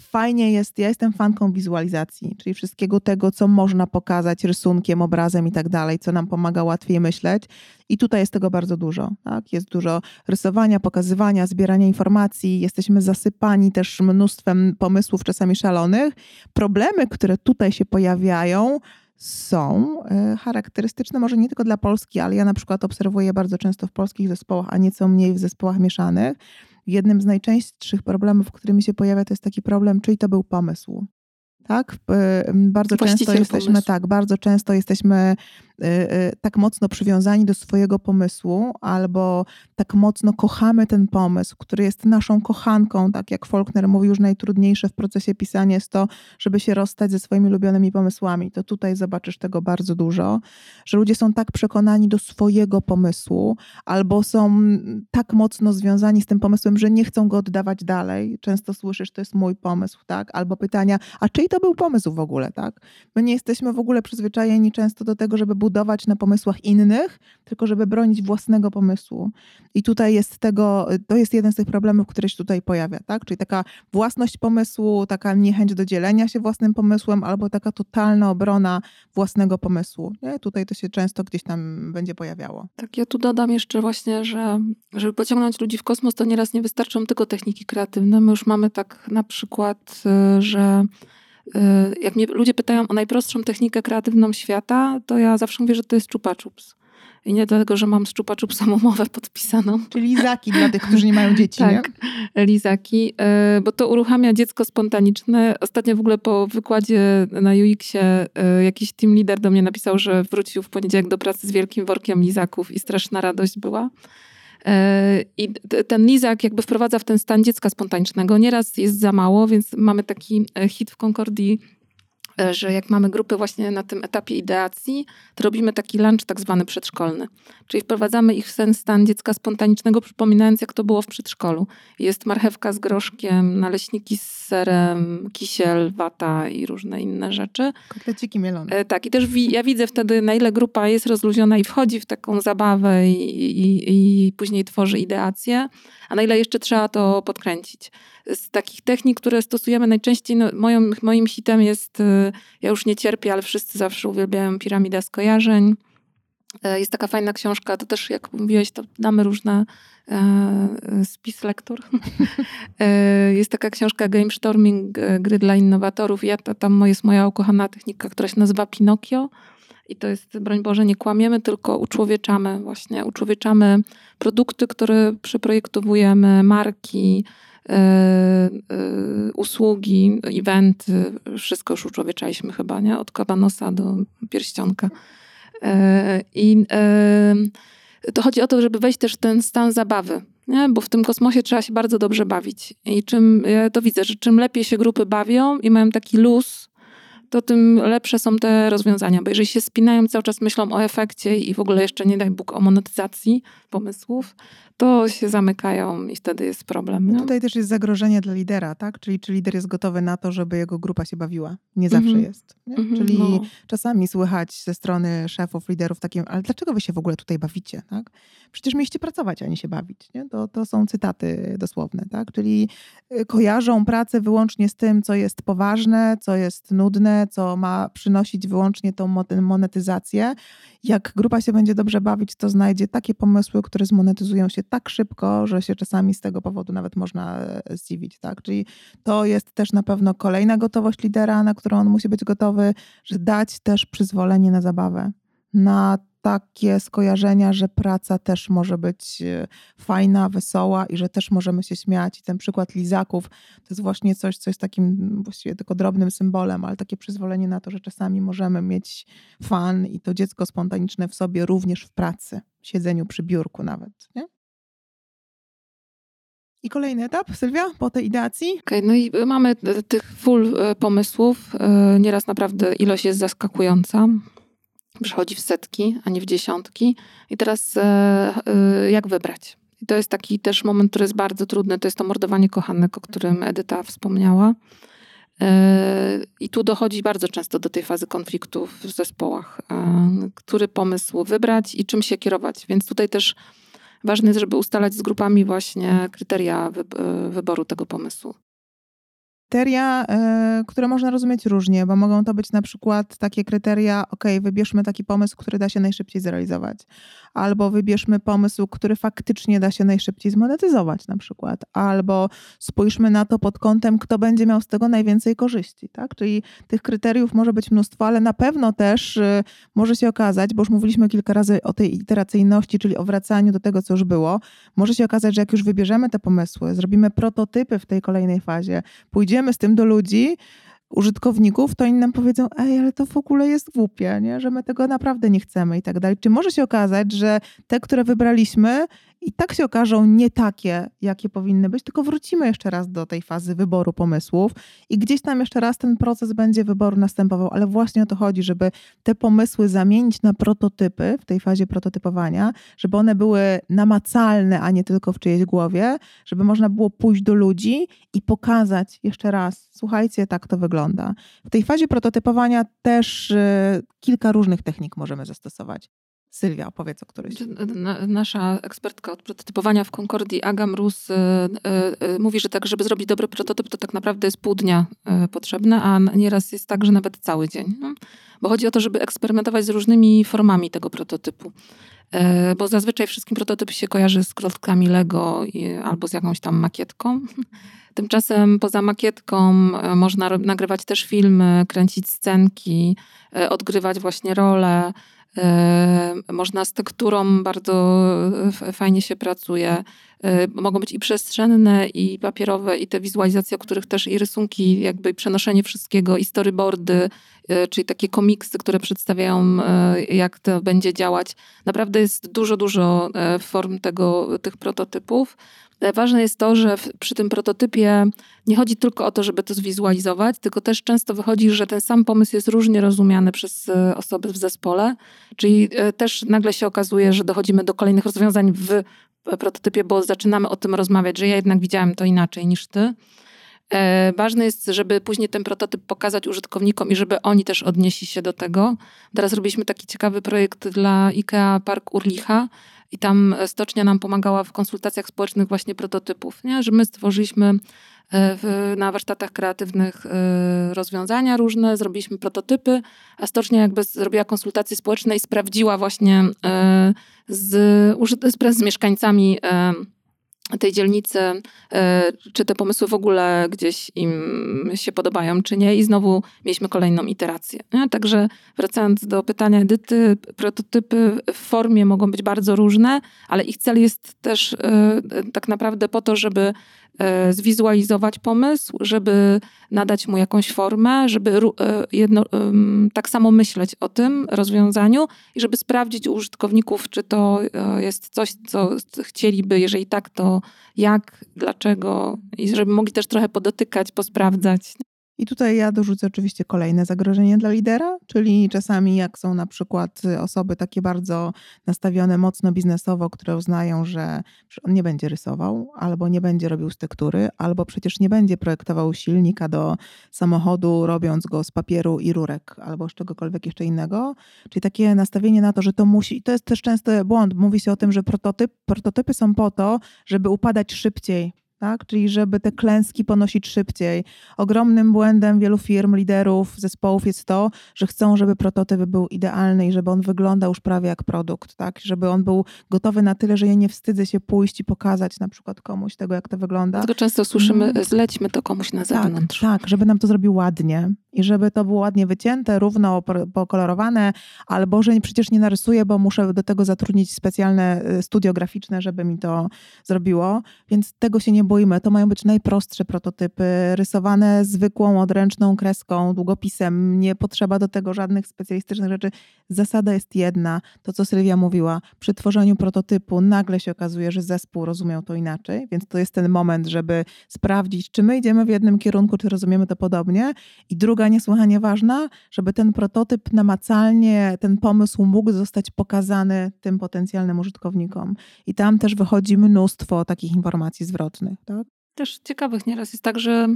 B: Fajnie jest, ja jestem fanką wizualizacji, czyli wszystkiego tego, co można pokazać rysunkiem, obrazem i tak dalej, co nam pomaga łatwiej myśleć. I tutaj jest tego bardzo dużo. Tak? Jest dużo rysowania, pokazywania, zbierania informacji. Jesteśmy zasypani też mnóstwem pomysłów, czasami szalonych. Problemy, które tutaj się pojawiają, są e, charakterystyczne może nie tylko dla Polski, ale ja na przykład obserwuję bardzo często w polskich zespołach, a nieco mniej w zespołach mieszanych. Jednym z najczęstszych problemów, którymi się pojawia, to jest taki problem, czyli to był pomysł. Tak? Bardzo
C: Właściciel
B: często jesteśmy,
C: pomysłu.
B: tak, bardzo często jesteśmy Y, y, tak mocno przywiązani do swojego pomysłu, albo tak mocno kochamy ten pomysł, który jest naszą kochanką, tak jak Faulkner mówił, już najtrudniejsze w procesie pisania jest to, żeby się rozstać ze swoimi ulubionymi pomysłami. To tutaj zobaczysz tego bardzo dużo, że ludzie są tak przekonani do swojego pomysłu, albo są tak mocno związani z tym pomysłem, że nie chcą go oddawać dalej. Często słyszysz, to jest mój pomysł, tak? Albo pytania, a czyj to był pomysł w ogóle, tak? My nie jesteśmy w ogóle przyzwyczajeni często do tego, żeby budować na pomysłach innych, tylko żeby bronić własnego pomysłu. I tutaj jest tego, to jest jeden z tych problemów, który się tutaj pojawia, tak? Czyli taka własność pomysłu, taka niechęć do dzielenia się własnym pomysłem, albo taka totalna obrona własnego pomysłu. Nie? Tutaj to się często gdzieś tam będzie pojawiało.
C: Tak, ja tu dodam jeszcze właśnie, że żeby pociągnąć ludzi w kosmos, to nieraz nie wystarczą tylko techniki kreatywne. My już mamy tak na przykład, y, że jak mnie ludzie pytają o najprostszą technikę kreatywną świata, to ja zawsze mówię, że to jest chupa chups. I nie dlatego, że mam z chupa chupsem umowę podpisaną.
B: Czyli lizaki dla tych, którzy nie mają dzieci,
C: tak, nie? lizaki, y, bo to uruchamia dziecko spontaniczne. Ostatnio w ogóle po wykładzie na UX-ie y, jakiś team leader do mnie napisał, że wrócił w poniedziałek do pracy z wielkim workiem lizaków i straszna radość była. E, I ten lizak jakby wprowadza w ten stan dziecka spontanicznego. Nieraz jest za mało, więc mamy taki e, hit w Concordii że jak mamy grupy właśnie na tym etapie ideacji, to robimy taki lunch tak zwany przedszkolny. Czyli wprowadzamy ich w ten stan dziecka spontanicznego, przypominając jak to było w przedszkolu. Jest marchewka z groszkiem, naleśniki z serem, kisiel, wata i różne inne rzeczy.
B: Kotleciki mielone.
C: E, tak, i też wi ja widzę wtedy, na ile grupa jest rozluźniona i wchodzi w taką zabawę i, i, i później tworzy ideację, a na ile jeszcze trzeba to podkręcić z takich technik, które stosujemy najczęściej, no, moim, moim hitem jest, y, ja już nie cierpię, ale wszyscy zawsze uwielbiają Piramida Skojarzeń. E, jest taka fajna książka, to też jak mówiłeś, to damy różne e, spis lektur. e, jest taka książka Game Storming, e, gry dla innowatorów. Ja, to, tam jest moja ukochana technika, która się nazywa Pinokio. I to jest, broń Boże, nie kłamiemy, tylko uczłowieczamy właśnie. Uczłowieczamy produkty, które przeprojektowujemy, marki, usługi, eventy, wszystko już uczłowieczaliśmy chyba, nie? Od kabanosa do pierścionka. E, I to chodzi o to, żeby wejść też w ten stan zabawy, nie? bo w tym kosmosie trzeba się bardzo dobrze bawić. I czym, ja to widzę, że czym lepiej się grupy bawią i mają taki luz, to tym lepsze są te rozwiązania. Bo jeżeli się spinają, cały czas myślą o efekcie i w ogóle jeszcze nie daj Bóg o monetyzacji pomysłów, to się zamykają i wtedy jest problem.
B: No tutaj też jest zagrożenie dla lidera, tak? Czyli czy lider jest gotowy na to, żeby jego grupa się bawiła? Nie zawsze mm -hmm. jest. Nie? Mm -hmm, Czyli no. czasami słychać ze strony szefów, liderów takim, ale dlaczego wy się w ogóle tutaj bawicie? Tak? Przecież mieliście pracować, a nie się bawić. Nie? To, to są cytaty dosłowne, tak? Czyli y, kojarzą pracę wyłącznie z tym, co jest poważne, co jest nudne, co ma przynosić wyłącznie tą monetyzację. Jak grupa się będzie dobrze bawić, to znajdzie takie pomysły, które zmonetyzują się tak szybko, że się czasami z tego powodu nawet można e, zdziwić. Tak? Czyli to jest też na pewno kolejna gotowość lidera, na którą on musi być gotowy, że dać też przyzwolenie na zabawę, na takie skojarzenia, że praca też może być e, fajna, wesoła i że też możemy się śmiać. I ten przykład lizaków to jest właśnie coś, co jest takim właściwie tylko drobnym symbolem, ale takie przyzwolenie na to, że czasami możemy mieć fan i to dziecko spontaniczne w sobie również w pracy, siedzeniu przy biurku nawet. Nie? I kolejny etap, Sylwia, po tej ideacji?
C: Okej, okay, no i mamy tych full e, pomysłów. E, nieraz naprawdę ilość jest zaskakująca przychodzi w setki, a nie w dziesiątki. I teraz e, jak wybrać? I to jest taki też moment, który jest bardzo trudny. To jest to mordowanie kochanek, o którym Edyta wspomniała. I tu dochodzi bardzo często do tej fazy konfliktów w zespołach. Który pomysł wybrać i czym się kierować. Więc tutaj też ważne jest, żeby ustalać z grupami właśnie kryteria wyboru tego pomysłu.
B: Kryteria, e, które można rozumieć różnie, bo mogą to być na przykład takie kryteria, ok, wybierzmy taki pomysł, który da się najszybciej zrealizować, albo wybierzmy pomysł, który faktycznie da się najszybciej zmonetyzować na przykład, albo spójrzmy na to pod kątem, kto będzie miał z tego najwięcej korzyści, tak? Czyli tych kryteriów może być mnóstwo, ale na pewno też y, może się okazać, bo już mówiliśmy kilka razy o tej iteracyjności, czyli o wracaniu do tego, co już było, może się okazać, że jak już wybierzemy te pomysły, zrobimy prototypy w tej kolejnej fazie, pójdziemy z tym do ludzi, użytkowników, to inni nam powiedzą, ej, ale to w ogóle jest głupie, nie? że my tego naprawdę nie chcemy i tak dalej. Czy może się okazać, że te, które wybraliśmy, i tak się okażą nie takie, jakie powinny być, tylko wrócimy jeszcze raz do tej fazy wyboru pomysłów i gdzieś tam jeszcze raz ten proces będzie wyboru następował, ale właśnie o to chodzi, żeby te pomysły zamienić na prototypy w tej fazie prototypowania, żeby one były namacalne, a nie tylko w czyjejś głowie, żeby można było pójść do ludzi i pokazać jeszcze raz, słuchajcie, tak to wygląda. W tej fazie prototypowania też y, kilka różnych technik możemy zastosować. Sylwia, opowiedz o którejś.
C: Nasza ekspertka od prototypowania w Concordii, Agam Rus, y, y, y, mówi, że tak, żeby zrobić dobry prototyp, to tak naprawdę jest pół dnia potrzebne, a nieraz jest tak, że nawet cały dzień. No? Bo chodzi o to, żeby eksperymentować z różnymi formami tego prototypu. Bo zazwyczaj wszystkim prototyp się kojarzy z klockami Lego albo z jakąś tam makietką. Tymczasem poza makietką można nagrywać też filmy, kręcić scenki, odgrywać właśnie role, można z tekturą bardzo fajnie się pracuje. Mogą być i przestrzenne, i papierowe, i te wizualizacje, o których też i rysunki, jakby przenoszenie wszystkiego, i storyboardy, e, czyli takie komiksy, które przedstawiają, e, jak to będzie działać. Naprawdę jest dużo, dużo e, form tego, tych prototypów. Ważne jest to, że w, przy tym prototypie nie chodzi tylko o to, żeby to zwizualizować, tylko też często wychodzi, że ten sam pomysł jest różnie rozumiany przez e, osoby w zespole, czyli e, też nagle się okazuje, że dochodzimy do kolejnych rozwiązań w prototypie, bo zaczynamy o tym rozmawiać, że ja jednak widziałem to inaczej niż ty. E, ważne jest, żeby później ten prototyp pokazać użytkownikom i żeby oni też odnieśli się do tego. Teraz robiliśmy taki ciekawy projekt dla IKEA Park Urlicha, i tam stocznia nam pomagała w konsultacjach społecznych właśnie prototypów, nie? że my stworzyliśmy e, w, na warsztatach kreatywnych y, rozwiązania różne, zrobiliśmy prototypy, a stocznia jakby zrobiła konsultacje społeczne i sprawdziła właśnie y, z, z, z mieszkańcami tej dzielnicy, e, czy te pomysły w ogóle gdzieś im się podobają, czy nie. I znowu mieliśmy kolejną iterację. Nie? Także wracając do pytania Edyty, prototypy w formie mogą być bardzo różne, ale ich cel jest też e, tak naprawdę po to, żeby E, zwizualizować pomysł, żeby nadać mu jakąś formę, żeby e, jedno, tak samo myśleć o tym rozwiązaniu i żeby sprawdzić u użytkowników, czy to e, jest coś, co chcieliby, jeżeli tak, to jak, dlaczego i żeby mogli też trochę podotykać, posprawdzać.
B: I tutaj ja dorzucę oczywiście kolejne zagrożenie dla lidera, czyli czasami jak są na przykład osoby takie bardzo nastawione mocno biznesowo, które uznają, że on nie będzie rysował, albo nie będzie robił struktury, albo przecież nie będzie projektował silnika do samochodu, robiąc go z papieru i rurek, albo z czegokolwiek jeszcze innego. Czyli takie nastawienie na to, że to musi, to jest też często błąd. Mówi się o tym, że prototyp, prototypy są po to, żeby upadać szybciej tak? czyli żeby te klęski ponosić szybciej. Ogromnym błędem wielu firm, liderów, zespołów jest to, że chcą, żeby prototyp był idealny i żeby on wyglądał już prawie jak produkt, tak? żeby on był gotowy na tyle, że ja nie wstydzę się pójść i pokazać na przykład komuś tego, jak to wygląda.
C: To często słyszymy, mm. zlećmy to komuś na
B: tak,
C: zewnątrz.
B: Tak, tak, żeby nam to zrobił ładnie i żeby to było ładnie wycięte, równo pokolorowane, albo że przecież nie narysuję, bo muszę do tego zatrudnić specjalne y, studio graficzne, żeby mi to zrobiło, więc tego się nie boimy. To mają być najprostsze prototypy, rysowane zwykłą, odręczną kreską, długopisem. Nie potrzeba do tego żadnych specjalistycznych rzeczy. Zasada jest jedna. To, co Sylwia mówiła. Przy tworzeniu prototypu nagle się okazuje, że zespół rozumiał to inaczej, więc to jest ten moment, żeby sprawdzić, czy my idziemy w jednym kierunku, czy rozumiemy to podobnie. I druga niesłychanie ważna, żeby ten prototyp namacalnie, ten pomysł mógł zostać pokazany tym potencjalnym użytkownikom. I tam też wychodzi mnóstwo takich informacji zwrotnych. Tak?
C: Też ciekawych nieraz jest tak, że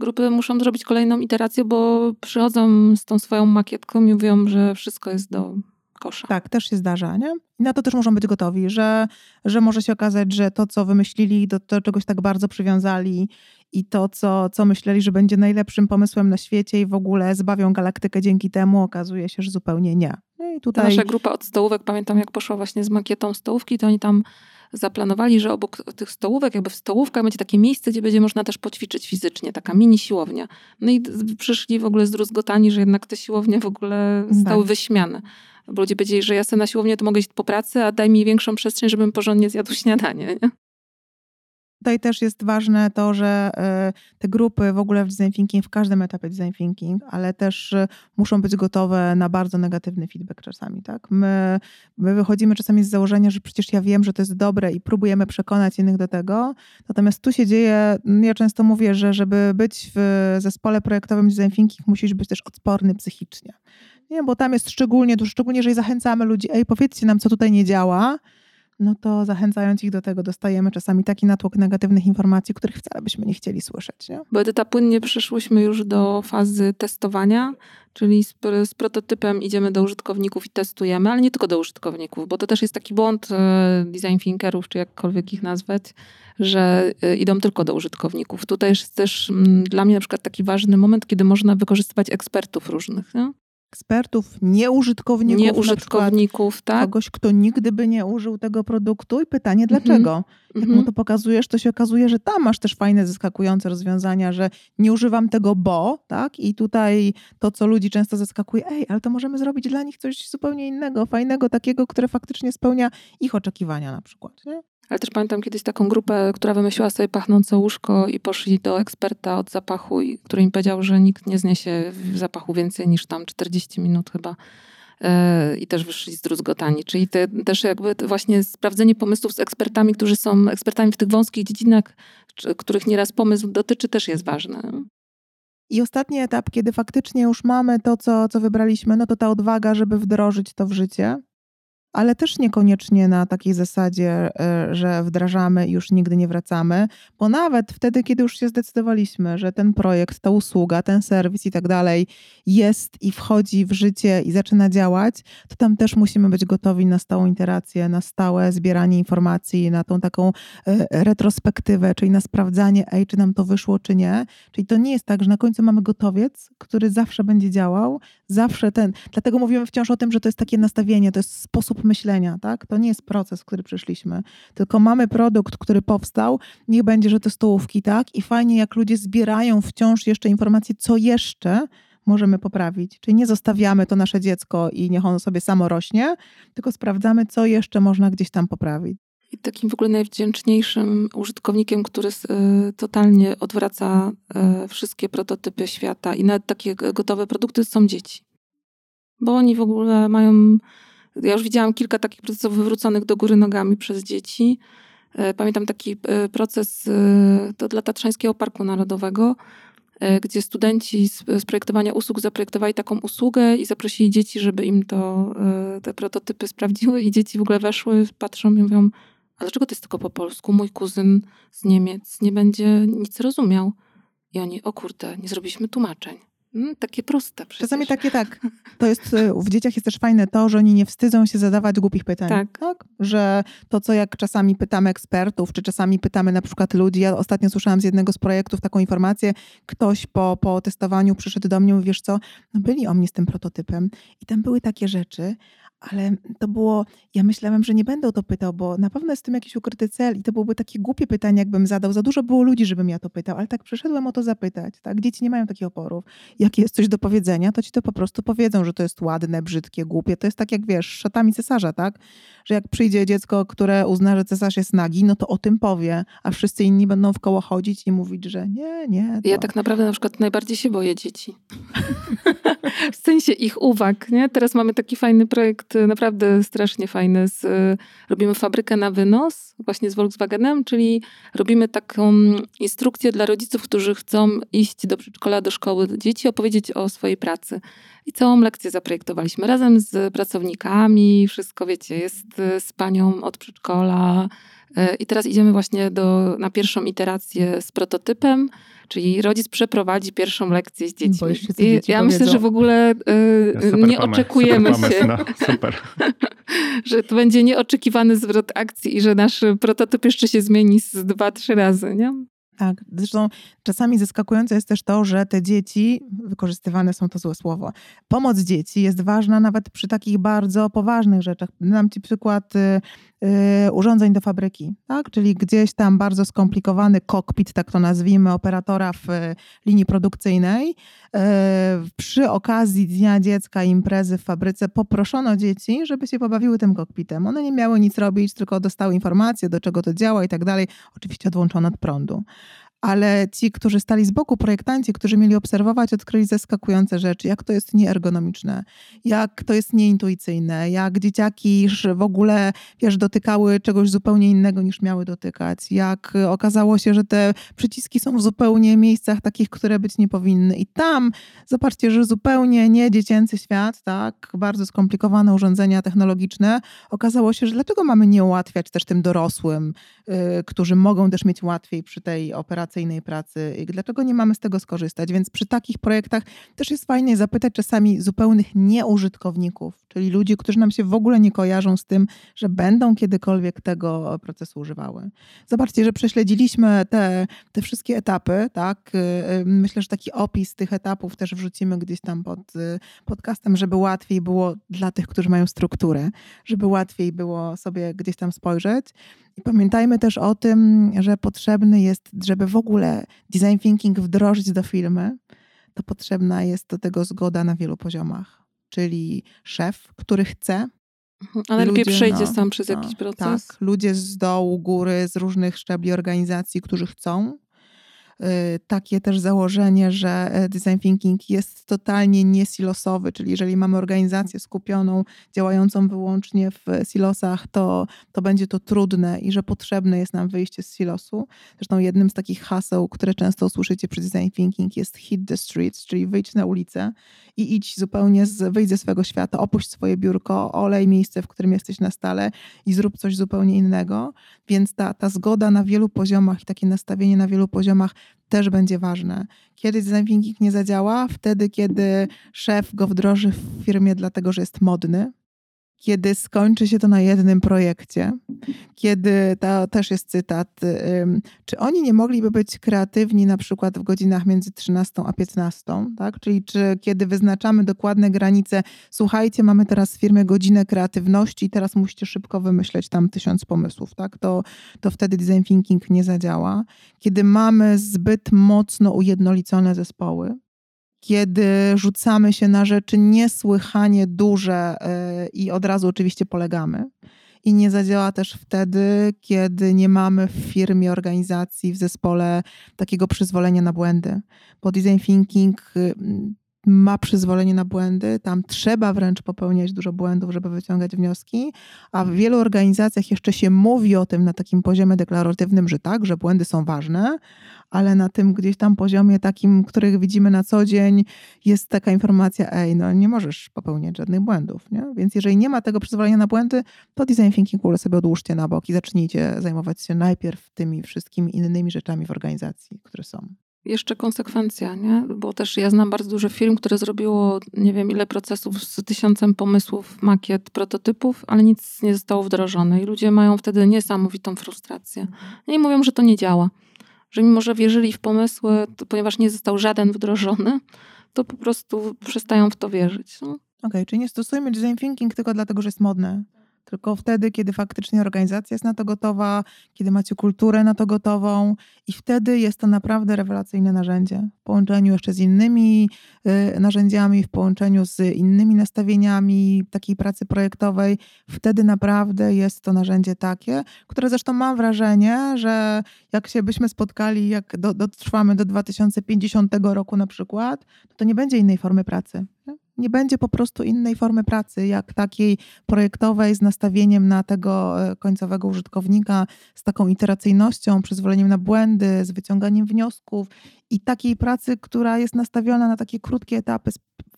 C: grupy muszą zrobić kolejną iterację, bo przychodzą z tą swoją makietką i mówią, że wszystko jest do kosza.
B: Tak, też się zdarza, nie? I na to też muszą być gotowi, że, że może się okazać, że to, co wymyślili, do, do czegoś tak bardzo przywiązali i to, co, co myśleli, że będzie najlepszym pomysłem na świecie i w ogóle zbawią galaktykę dzięki temu, okazuje się, że zupełnie nie. No i tutaj...
C: Ta nasza grupa od stołówek, pamiętam jak poszła właśnie z makietą stołówki, to oni tam zaplanowali, że obok tych stołówek, jakby w stołówkach będzie takie miejsce, gdzie będzie można też poćwiczyć fizycznie, taka mini siłownia. No i przyszli w ogóle zdruzgotani, że jednak te siłownie w ogóle zostały tak. wyśmiane. Bo ludzie powiedzieli, że ja sobie na siłownię to mogę iść po pracy, a daj mi większą przestrzeń, żebym porządnie zjadł śniadanie. Nie?
B: Tutaj też jest ważne to, że e, te grupy w ogóle w design thinking, w każdym etapie design thinking, ale też e, muszą być gotowe na bardzo negatywny feedback czasami. Tak? My, my wychodzimy czasami z założenia, że przecież ja wiem, że to jest dobre i próbujemy przekonać innych do tego. Natomiast tu się dzieje, ja często mówię, że żeby być w zespole projektowym design thinking, musisz być też odporny psychicznie. Nie, bo tam jest szczególnie, szczególnie jeżeli zachęcamy ludzi, ej, powiedzcie nam, co tutaj nie działa, no to zachęcając ich do tego, dostajemy czasami taki natłok negatywnych informacji, których wcale byśmy nie chcieli słyszeć.
C: Bo Edyta, płynnie przeszłyśmy już do fazy testowania, czyli z, z, prototypem idziemy do użytkowników i testujemy, ale nie tylko do użytkowników, bo to też jest taki błąd e, design thinkerów, czy jakkolwiek ich nazwać, że e, idą tylko do użytkowników. Tutaj jest też mm, dla mnie na przykład taki ważny moment, kiedy można wykorzystywać ekspertów różnych. Nie?
B: Ekspertów, nie użytkowników.
C: Nie użytkowników, tak.
B: Kogoś, kto nigdy by nie użył tego produktu i pytanie dlaczego. Mm -hmm. Jak mu mhm. to pokazujesz, to się okazuje, że tam masz też fajne, zaskakujące rozwiązania, że nie używam tego, bo, tak? I tutaj to, co ludzi często zaskakuje, ej, ale to możemy zrobić dla nich coś zupełnie innego, fajnego, takiego, które faktycznie spełnia ich oczekiwania na przykład, nie?
C: Ale też pamiętam kiedyś taką grupę, która wymyśliła sobie pachnące łóżko i poszli do eksperta od zapachu, który im powiedział, że nikt nie zniesie zapachu więcej niż tam 40 minut chyba. E, I też wyszli zdruzgotani. Czyli te, też jakby właśnie sprawdzenie pomysłów z ekspertami, którzy są ekspertami w tych wąskich dziedzinach, których nieraz pomysł dotyczy, też jest ważne.
B: I ostatni etap, kiedy faktycznie już mamy to, co, co wybraliśmy, no to ta odwaga, żeby wdrożyć to w życie ale też niekoniecznie na takiej zasadzie, e, że wdrażamy i już nigdy nie wracamy, bo nawet wtedy, kiedy już się zdecydowaliśmy, że ten projekt, ta usługa, ten serwis i tak dalej jest i wchodzi w życie i zaczyna działać, to tam też musimy być gotowi na stałą interację, na stałe zbieranie informacji, na tą taką e, retrospektywę, czyli na sprawdzanie, ej, czy nam to wyszło, czy nie. Czyli to nie jest tak, że na końcu mamy gotowiec, który zawsze będzie działał, zawsze ten. Dlatego mówimy wciąż o tym, że to jest takie nastawienie, to jest sposób myślenia, tak? To nie jest proces, który przeszliśmy, tylko mamy produkt, który powstał, niech będzie, że to stołówki, tak? I fajnie, jak ludzie zbierają wciąż jeszcze informacje, co jeszcze możemy poprawić. Czyli nie zostawiamy to nasze dziecko i niech ono sobie samo rośnie, tylko sprawdzamy, co jeszcze można gdzieś tam poprawić.
C: I takim w ogóle najwdzięczniejszym użytkownikiem, który y, totalnie odwraca y, wszystkie prototypy świata i nawet takie gotowe produkty są dzieci. Bo oni w ogóle mają ja już widziałam kilka takich procesów wywróconych do góry nogami przez dzieci. E, pamiętam taki e, proces e, to dla Tatrzańskiego Parku Narodowego, gdzie studenci z, z projektowania usług zaprojektowali taką usługę i zaprosili dzieci, żeby im to, te prototypy sprawdziły i dzieci w ogóle weszły, patrzą i mówią, a dlaczego to jest tylko po polsku? Mój kuzyn z Niemiec nie będzie nic rozumiał. I oni, o kurde, nie zrobiliśmy tłumaczeń. Mm, takie proste przecież.
B: Czasami takie tak. To jest, y, w dzieciach jest też fajne to, że oni nie wstydzą się zadawać głupich pytań.
C: Tak. tak.
B: Że to, co jak czasami pytamy ekspertów, czy czasami pytamy na przykład ludzi. Ja ostatnio słyszałam z jednego z projektów taką informację. Ktoś po, po testowaniu przyszedł do mnie i mówi, wiesz co, no byli o mnie z tym prototypem i tam były takie rzeczy, ale to było, ja myślałem, że nie będę o to pytał, bo na pewno jest w tym jakiś ukryty cel i to byłoby takie głupie pytanie, jakbym zadał. Za dużo było ludzi, żebym ja to pytał, ale tak przyszedłem o to zapytać. Tak? Dzieci nie mają takich oporów. Jak jest coś do powiedzenia, to ci to po prostu powiedzą, że to jest ładne, brzydkie, głupie. To jest tak jak, wiesz, szatami cesarza, tak? Że jak przyjdzie dziecko, które uzna, że cesarz jest nagi, no to o tym powie, a wszyscy inni będą w koło chodzić i mówić, że nie, nie.
C: To... Ja tak naprawdę na przykład najbardziej się boję dzieci. w sensie ich uwag, nie? Teraz mamy taki fajny projekt naprawdę strasznie fajne. Z, robimy fabrykę na wynos właśnie z Volkswagenem, czyli robimy taką instrukcję dla rodziców, którzy chcą iść do przedszkola, do szkoły dzieci, opowiedzieć o swojej pracy. I całą lekcję zaprojektowaliśmy razem z pracownikami, wszystko wiecie, jest z panią od przedszkola, E, I teraz idziemy właśnie do, na pierwszą iterację z prototypem, czyli rodzic przeprowadzi pierwszą lekcję z dziećmi.
B: Co
C: I
B: dzieci
C: ja myślę,
B: powiedzą.
C: że w ogóle y, nie
A: pomysł,
C: oczekujemy
A: super
C: się,
A: pomysł, No, super.
C: że to będzie nieoczekiwany zwrot akcji i że nasz prototyp jeszcze się zmieni z dwa, trzy razy, nie?
B: Tak, zresztą czasami zaskakujące jest też to, że te dzieci, wykorzystywane są to złe słowo, pomoc dzieci jest ważna nawet przy takich bardzo poważnych rzeczach. Dam Ci przykład y, y, urządzeń do fabryki, tak? czyli gdzieś tam bardzo skomplikowany kokpit, tak to nazwijmy, operatora w y, linii produkcyjnej. Y, przy okazji Dnia Dziecka, imprezy w fabryce poproszono dzieci, żeby się pobawiły tym kokpitem. One nie miały nic robić, tylko dostały informacje, do czego to działa i tak dalej. Oczywiście odłączono od prądu ale ci, którzy stali z boku, projektanci, którzy mieli obserwować, odkryli zaskakujące rzeczy, jak to jest nieergonomiczne, jak to jest nieintuicyjne, jak dzieciaki w ogóle, wiesz, dotykały czegoś zupełnie innego niż miały dotykać, jak okazało się, że te przyciski są w zupełnie miejscach takich, które być nie powinny. I tam, zobaczcie, że zupełnie nie dziecięcy świat, tak, bardzo skomplikowane urządzenia technologiczne, okazało się, że dlaczego mamy nie ułatwiać też tym dorosłym, yy, którzy mogą też mieć łatwiej przy tej operacyjnej pracy dlaczego nie mamy z tego skorzystać. Więc przy takich projektach też jest fajnie zapytać czasami zupełnych nieużytkowników, czyli ludzi, którzy nam się w ogóle nie kojarzą z tym, że będą kiedykolwiek tego procesu używały. Zobaczcie, że prześledziliśmy te, te wszystkie etapy, tak? Myślę, że taki opis tych etapów też wrzucimy gdzieś tam pod podcastem, żeby łatwiej było dla tych, którzy mają strukturę, żeby łatwiej było sobie gdzieś tam spojrzeć. I pamiętajmy też o tym, że potrzebny jest, żeby w ogóle design thinking wdrożyć do firmy, to potrzebna jest do tego zgoda na wielu poziomach. Czyli szef, który chce.
C: Ale lepiej
B: ludzie,
C: przejdzie
B: no,
C: sam przez
B: no,
C: jakiś proces.
B: Tak, ludzie z dołu, góry, z różnych szczebli organizacji, którzy chcą. Y, Takie też założenie, że e, design thinking jest totalnie niesilosowy, czyli jeżeli mamy organizację skupioną, działającą wyłącznie w silosach, to, to będzie to trudne i że potrzebne jest nam wyjście z silosu. Zresztą jednym z takich haseł, które często usłyszycie przy design thinking jest hit the streets, czyli wyjdź na ulicę i idź zupełnie, z, wyjdź ze swojego świata, opuść swoje biurko, olej miejsce, w którym jesteś na stale i zrób coś zupełnie innego. Więc ta, ta zgoda na wielu poziomach i takie nastawienie na wielu poziomach też będzie ważne. Kiedy design thinking nie zadziała? Wtedy, kiedy szef go wdroży w firmie dlatego, że jest modny, kiedy skończy się to na jednym projekcie, kiedy to też jest cytat, czy oni nie mogliby być kreatywni na przykład w godzinach między 13 a 15, tak? Czyli czy kiedy wyznaczamy dokładne granice, słuchajcie, mamy teraz w firmie godzinę kreatywności i teraz musicie szybko wymyśleć tam tysiąc pomysłów, tak? To, to wtedy design thinking nie zadziała. Kiedy mamy zbyt mocno ujednolicone zespoły, kiedy rzucamy się na rzeczy niesłychanie duże yy, i od razu oczywiście polegamy. I nie zadziała też wtedy, kiedy nie mamy w firmie, organizacji, w zespole takiego przyzwolenia na błędy. Bo design thinking yy, ma przyzwolenie na błędy, tam trzeba wręcz popełniać dużo błędów, żeby wyciągać wnioski, a w wielu organizacjach jeszcze się mówi o tym na takim poziomie deklaratywnym, że tak, że błędy są ważne, ale na tym gdzieś tam poziomie takim, których widzimy na co dzień, jest taka informacja, ej, no nie możesz popełniać żadnych błędów, nie? Więc jeżeli nie ma tego przyzwolenia na błędy, to design thinking w ogóle sobie odłóżcie na bok i zacznijcie zajmować się najpierw tymi wszystkimi innymi rzeczami w organizacji, które są.
C: Jeszcze konsekwencja, nie? Bo też ja znam bardzo dużo firm, które zrobiło nie wiem ile procesów z tysiącem pomysłów, makiet, prototypów, ale nic nie zostało wdrożone i ludzie mają wtedy niesamowitą frustrację. I mówią, że to nie działa. Że mimo, że wierzyli w pomysły, ponieważ nie został żaden wdrożony, to po prostu przestają w to wierzyć. No.
B: Okej, okay, czyli nie stosujmy design thinking tylko dlatego, że jest modne. Tylko wtedy, kiedy faktycznie organizacja jest na to gotowa, kiedy macie kulturę na to gotową, i wtedy jest to naprawdę rewelacyjne narzędzie. W połączeniu jeszcze z innymi y, narzędziami, w połączeniu z innymi nastawieniami takiej pracy projektowej, wtedy naprawdę jest to narzędzie takie, które zresztą mam wrażenie, że jak się byśmy spotkali, jak do, dotrwamy do 2050 roku na przykład, to, to nie będzie innej formy pracy. Nie? Nie będzie po prostu innej formy pracy, jak takiej projektowej z nastawieniem na tego końcowego użytkownika, z taką iteracyjnością, przyzwoleniem na błędy, z wyciąganiem wniosków i takiej pracy, która jest nastawiona na takie krótkie etapy,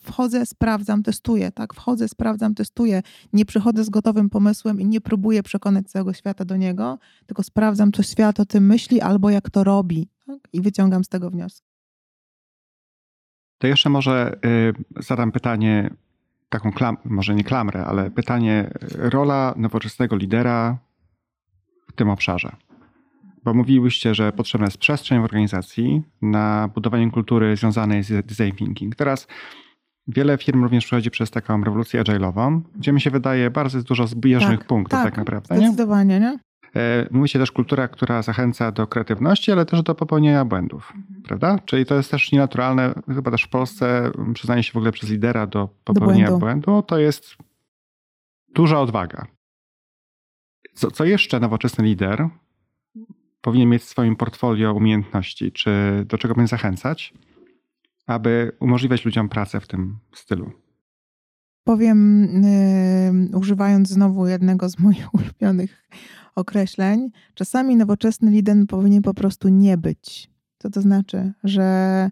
B: wchodzę, sprawdzam, testuję, tak? Wchodzę, sprawdzam, testuję. Nie przychodzę z gotowym pomysłem i nie próbuję przekonać całego świata do niego, tylko sprawdzam, co świat o tym myśli albo jak to robi tak? i wyciągam z tego wnioski.
A: To jeszcze może y, zadam pytanie, taką klam, może nie klamrę, ale pytanie, rola nowoczesnego lidera w tym obszarze. Bo mówiłyście, że potrzebna jest przestrzeń w organizacji na budowanie kultury związanej z design thinking. Teraz wiele firm również przechodzi przez taką rewolucję agile'ową, gdzie mi się wydaje bardzo dużo zbieżnych
B: tak,
A: punktów tak, tak naprawdę.
B: Zdecydowanie, nie?
A: E, mówi się też kultura, która zachęca do kreatywności, ale też do popełnienia błędów, mhm. prawda? Czyli to jest też nienaturalne, chyba też w Polsce przyznanie się w ogóle przez lidera do popełnienia do błędu. błędu, to jest duża odwaga. Co, co jeszcze nowoczesny lider powinien mieć w swoim portfolio umiejętności, czy do czego będzie zachęcać, aby umożliwiać ludziom pracę w tym stylu?
B: Powiem, yy, używając znowu jednego z moich ulubionych określeń, czasami nowoczesny lider powinien po prostu nie być. Co to znaczy? Że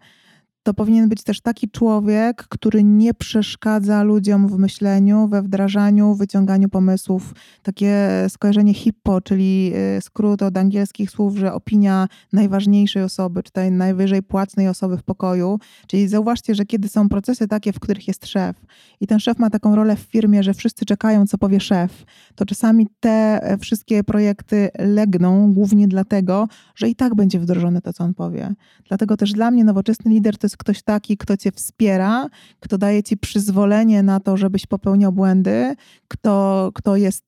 B: to powinien być też taki człowiek, który nie przeszkadza ludziom w myśleniu, we wdrażaniu, wyciąganiu pomysłów. Takie skojarzenie hippo, czyli y, skrót od angielskich słów, że opinia najważniejszej osoby, czy tej najwyżej płatnej osoby w pokoju. Czyli zauważcie, że kiedy są procesy takie, w których jest szef i ten szef ma taką rolę w firmie, że wszyscy czekają, co powie szef, to czasami te e, wszystkie projekty legną głównie dlatego, że i tak będzie wdrożone to, co on powie. Dlatego też dla mnie nowoczesny lider to jest ktoś taki, kto cię wspiera, kto daje ci przyzwolenie na to, żebyś popełniał błędy, kto, kto jest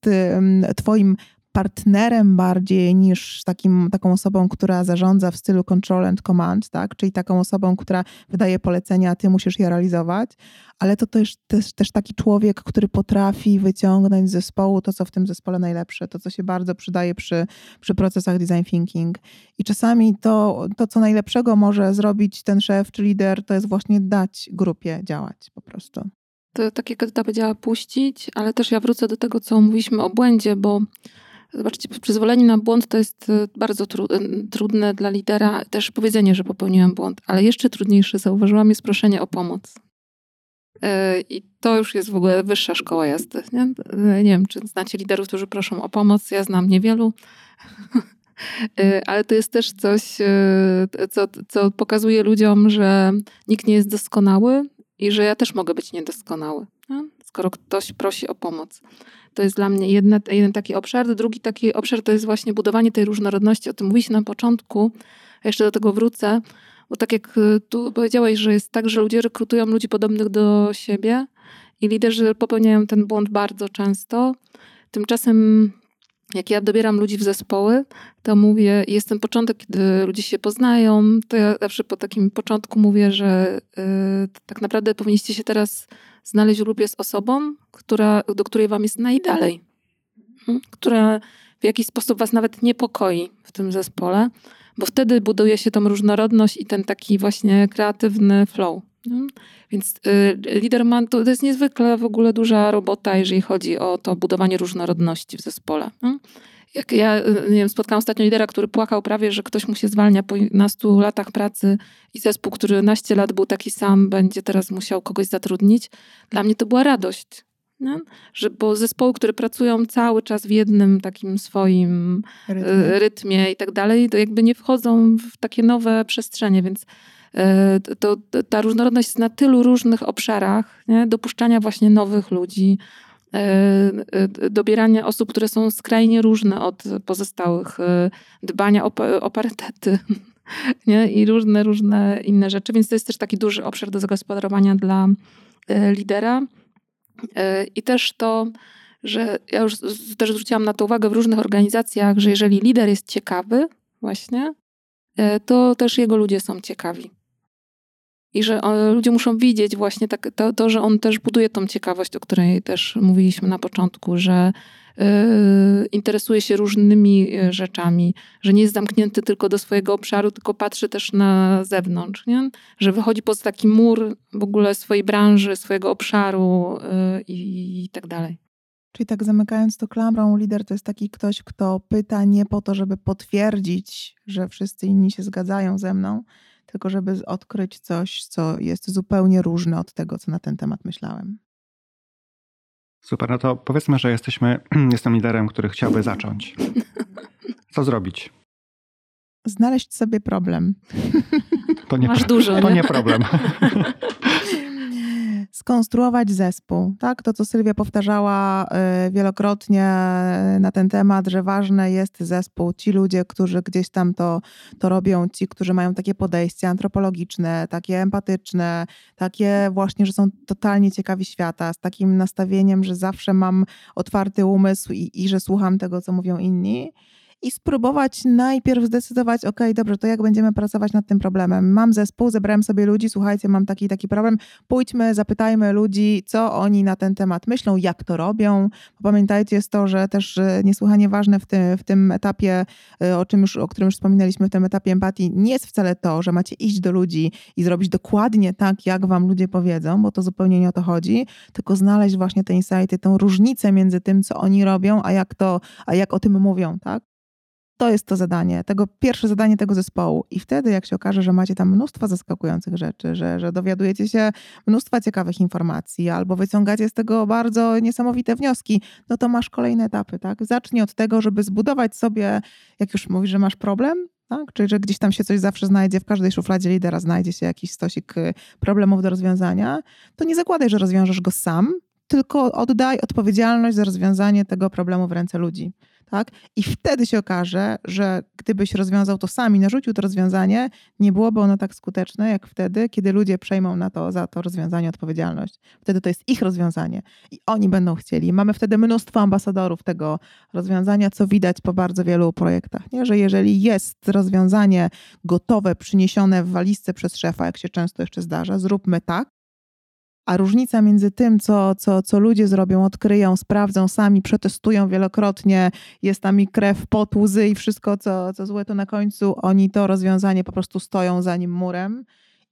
B: twoim partnerem bardziej niż takim, taką osobą, która zarządza w stylu control and command, tak? czyli taką osobą, która wydaje polecenia, a ty musisz je realizować, ale to też, też, też taki człowiek, który potrafi wyciągnąć z zespołu to, co w tym zespole najlepsze, to, co się bardzo przydaje przy, przy procesach design thinking. I czasami to, to, co najlepszego może zrobić ten szef czy lider, to jest właśnie dać grupie działać po prostu.
C: To takie edyta powiedziała puścić, ale też ja wrócę do tego, co mówiliśmy o błędzie, bo Zobaczcie, przyzwolenie na błąd to jest e, bardzo tru e, trudne dla lidera. Też powiedzenie, że popełniłem błąd, ale jeszcze trudniejsze zauważyłam jest proszenie o pomoc. E, I to już jest w ogóle wyższa szkoła jazdy. Nie, nie wiem, czy znacie liderów, którzy proszą o pomoc. Ja znam niewielu. Ale to jest też coś, co, co pokazuje ludziom, że nikt nie jest doskonały i że ja też mogę być niedoskonały, skoro ktoś prosi o pomoc. To jest dla mnie jedna, jeden taki obszar. Drugi taki obszar to jest właśnie budowanie tej różnorodności. O tym mówiliśmy na początku. Ja jeszcze do tego wrócę, bo tak jak y, tu powiedziałeś, że jest tak, że ludzie rekrutują ludzi podobnych do siebie i liderzy popełniają ten błąd bardzo często. Tymczasem jak ja dobieram ludzi w zespoły, to mówię, jest ten początek, kiedy ludzie się poznają, to ja zawsze po takim początku mówię, że y, tak naprawdę powinniście się teraz znaleźć grupie z osobą, która, do której wam jest najdalej, hmm? która w jakiś sposób was nawet niepokoi w tym zespole, bo wtedy buduje się tą różnorodność i ten taki właśnie kreatywny flow. Hmm? Więc y, lider ma, to, to jest niezwykle w ogóle duża robota, jeżeli chodzi o to budowanie różnorodności w zespole. Jak ja y, nie wiem, spotkałam ostatnio lidera, który płakał prawie, że ktoś mu się zwalnia po 11 latach pracy i zespół, który naście lat był taki sam, będzie teraz musiał kogoś zatrudnić. Dla mnie to była radość. Nie? Że, bo zespoły, które pracują cały czas w jednym takim swoim y, rytmie, rytmie i tak dalej, to jakby nie wchodzą w takie nowe przestrzenie, więc y, to, to, ta różnorodność jest na tylu różnych obszarach, nie? dopuszczania właśnie nowych ludzi, dobierania osób, które są skrajnie różne od pozostałych, e, dbania o, o parytety nie? i różne, różne inne rzeczy. Więc to jest też taki duży obszar do zagospodarowania dla lidera. I też to, że ja już też zwróciłam na to uwagę w różnych organizacjach, że jeżeli lider jest ciekawy, właśnie, to też jego ludzie są ciekawi. I że e, ludzie muszą widzieć właśnie tak, to, to, że on też buduje tą ciekawość, o której też mówiliśmy na początku, że yy, interesuje się różnymi e, rzeczami, że nie jest zamknięty tylko do swojego obszaru, tylko patrzy też na zewnątrz, nie? że wychodzi poza taki mur w ogóle swojej branży, swojego obszaru i, i tak dalej.
B: Czyli tak zamykając to klamrą, lider to jest taki ktoś, kto pyta nie po to, żeby potwierdzić, że wszyscy inni się zgadzają ze mną, tylko żeby odkryć coś, co jest zupełnie różne od tego, co na ten temat myślałem.
A: Super, no to powiedzmy, że jesteśmy, jestem liderem, który chciałby zacząć. Co zrobić?
B: Znaleźć sobie problem.
C: To nie, Masz dużo.
A: To nie, nie problem.
B: skonstruować zespół. Tak? To, co Sylwia powtarzała y, wielokrotnie na ten temat, że ważny jest zespół. Ci ludzie, którzy gdzieś tam to, to robią, ci, którzy mają takie podejście antropologiczne, takie empatyczne, takie właśnie, że są totalnie ciekawi świata, z takim nastawieniem, że zawsze mam otwarty umysł i, i że słucham tego, co mówią inni i spróbować najpierw zdecydować, ok, dobrze, to jak będziemy pracować nad tym problemem. Mam zespół, zebrałem sobie ludzi, słuchajcie, mam taki taki problem, pójdźmy, zapytajmy ludzi, co oni na ten temat myślą, jak to robią. Pamiętajcie, jest to, że też niesłychanie ważne w tym, w tym etapie, y, o, czym już, o którym już wspominaliśmy, w tym etapie empatii, nie jest wcale to, że macie iść do ludzi i zrobić dokładnie tak, jak wam ludzie powiedzą, bo to zupełnie nie o to chodzi, tylko znaleźć właśnie te insighty, tą różnicę między tym, co oni robią, a jak to, a jak o tym mówią, tak? To jest to zadanie, tego pierwsze zadanie tego zespołu. I wtedy, jak się okaże, że macie tam mnóstwo zaskakujących rzeczy, że, że dowiadujecie się mnóstwa ciekawych informacji albo wyciągacie z tego bardzo niesamowite wnioski, no to masz kolejne etapy, tak? Zacznij od tego, żeby zbudować sobie, jak już mówisz, że masz problem, tak? Czyli, że gdzieś tam się coś zawsze znajdzie, w każdej szufladzie lidera znajdzie się jakiś stosik y, problemów do rozwiązania, to nie zakładaj, że rozwiążesz go sam, tylko oddaj odpowiedzialność za rozwiązanie tego problemu w ręce ludzi tak? I wtedy się okaże, że gdybyś rozwiązał to sami, narzucił to rozwiązanie, nie byłoby ono tak skuteczne, jak wtedy, kiedy ludzie przejmą na to, za to rozwiązanie odpowiedzialność. Wtedy to jest ich rozwiązanie i oni będą chcieli. Mamy wtedy mnóstwo ambasadorów tego rozwiązania, co widać po bardzo wielu projektach, nie? że jeżeli jest rozwiązanie gotowe, przyniesione w walizce przez szefa, jak się często jeszcze zdarza, zróbmy tak, a różnica między tym, co, co, co ludzie zrobią, odkryją, sprawdzą sami, przetestują wielokrotnie, jest tam i krew, pot, łzy i wszystko, co, co złe, to na końcu oni to rozwiązanie po prostu stoją za nim murem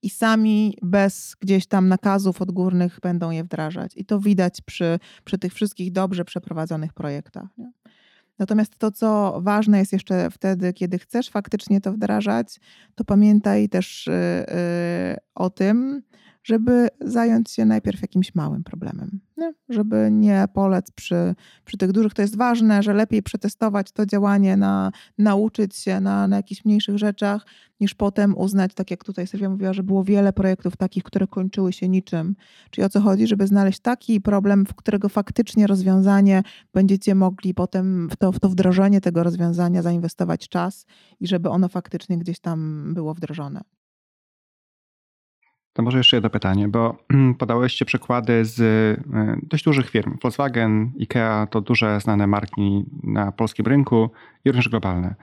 B: i sami bez gdzieś tam nakazów odgórnych będą je wdrażać. I to widać przy, przy tych wszystkich dobrze przeprowadzonych projektach. Nie? Natomiast to, co ważne jest jeszcze wtedy, kiedy chcesz faktycznie to wdrażać, to pamiętaj też yy, yy, o tym, żeby zająć się najpierw jakimś małym problemem, nie? żeby nie polec przy, przy tych dużych. To jest ważne, że lepiej przetestować to działanie, na, nauczyć się na, na jakichś mniejszych rzeczach, niż potem uznać, tak jak tutaj Sylwia mówiła, że było wiele projektów takich, które kończyły się niczym. Czyli o co chodzi? Żeby znaleźć taki problem, w którego faktycznie rozwiązanie będziecie mogli potem w to, w to wdrożenie tego rozwiązania zainwestować czas i żeby ono faktycznie gdzieś tam było wdrożone.
A: To może jeszcze jedno pytanie, bo podałyście przykłady z e, dość dużych firm. Volkswagen, IKEA to duże, znane marki na polskim rynku i również globalne.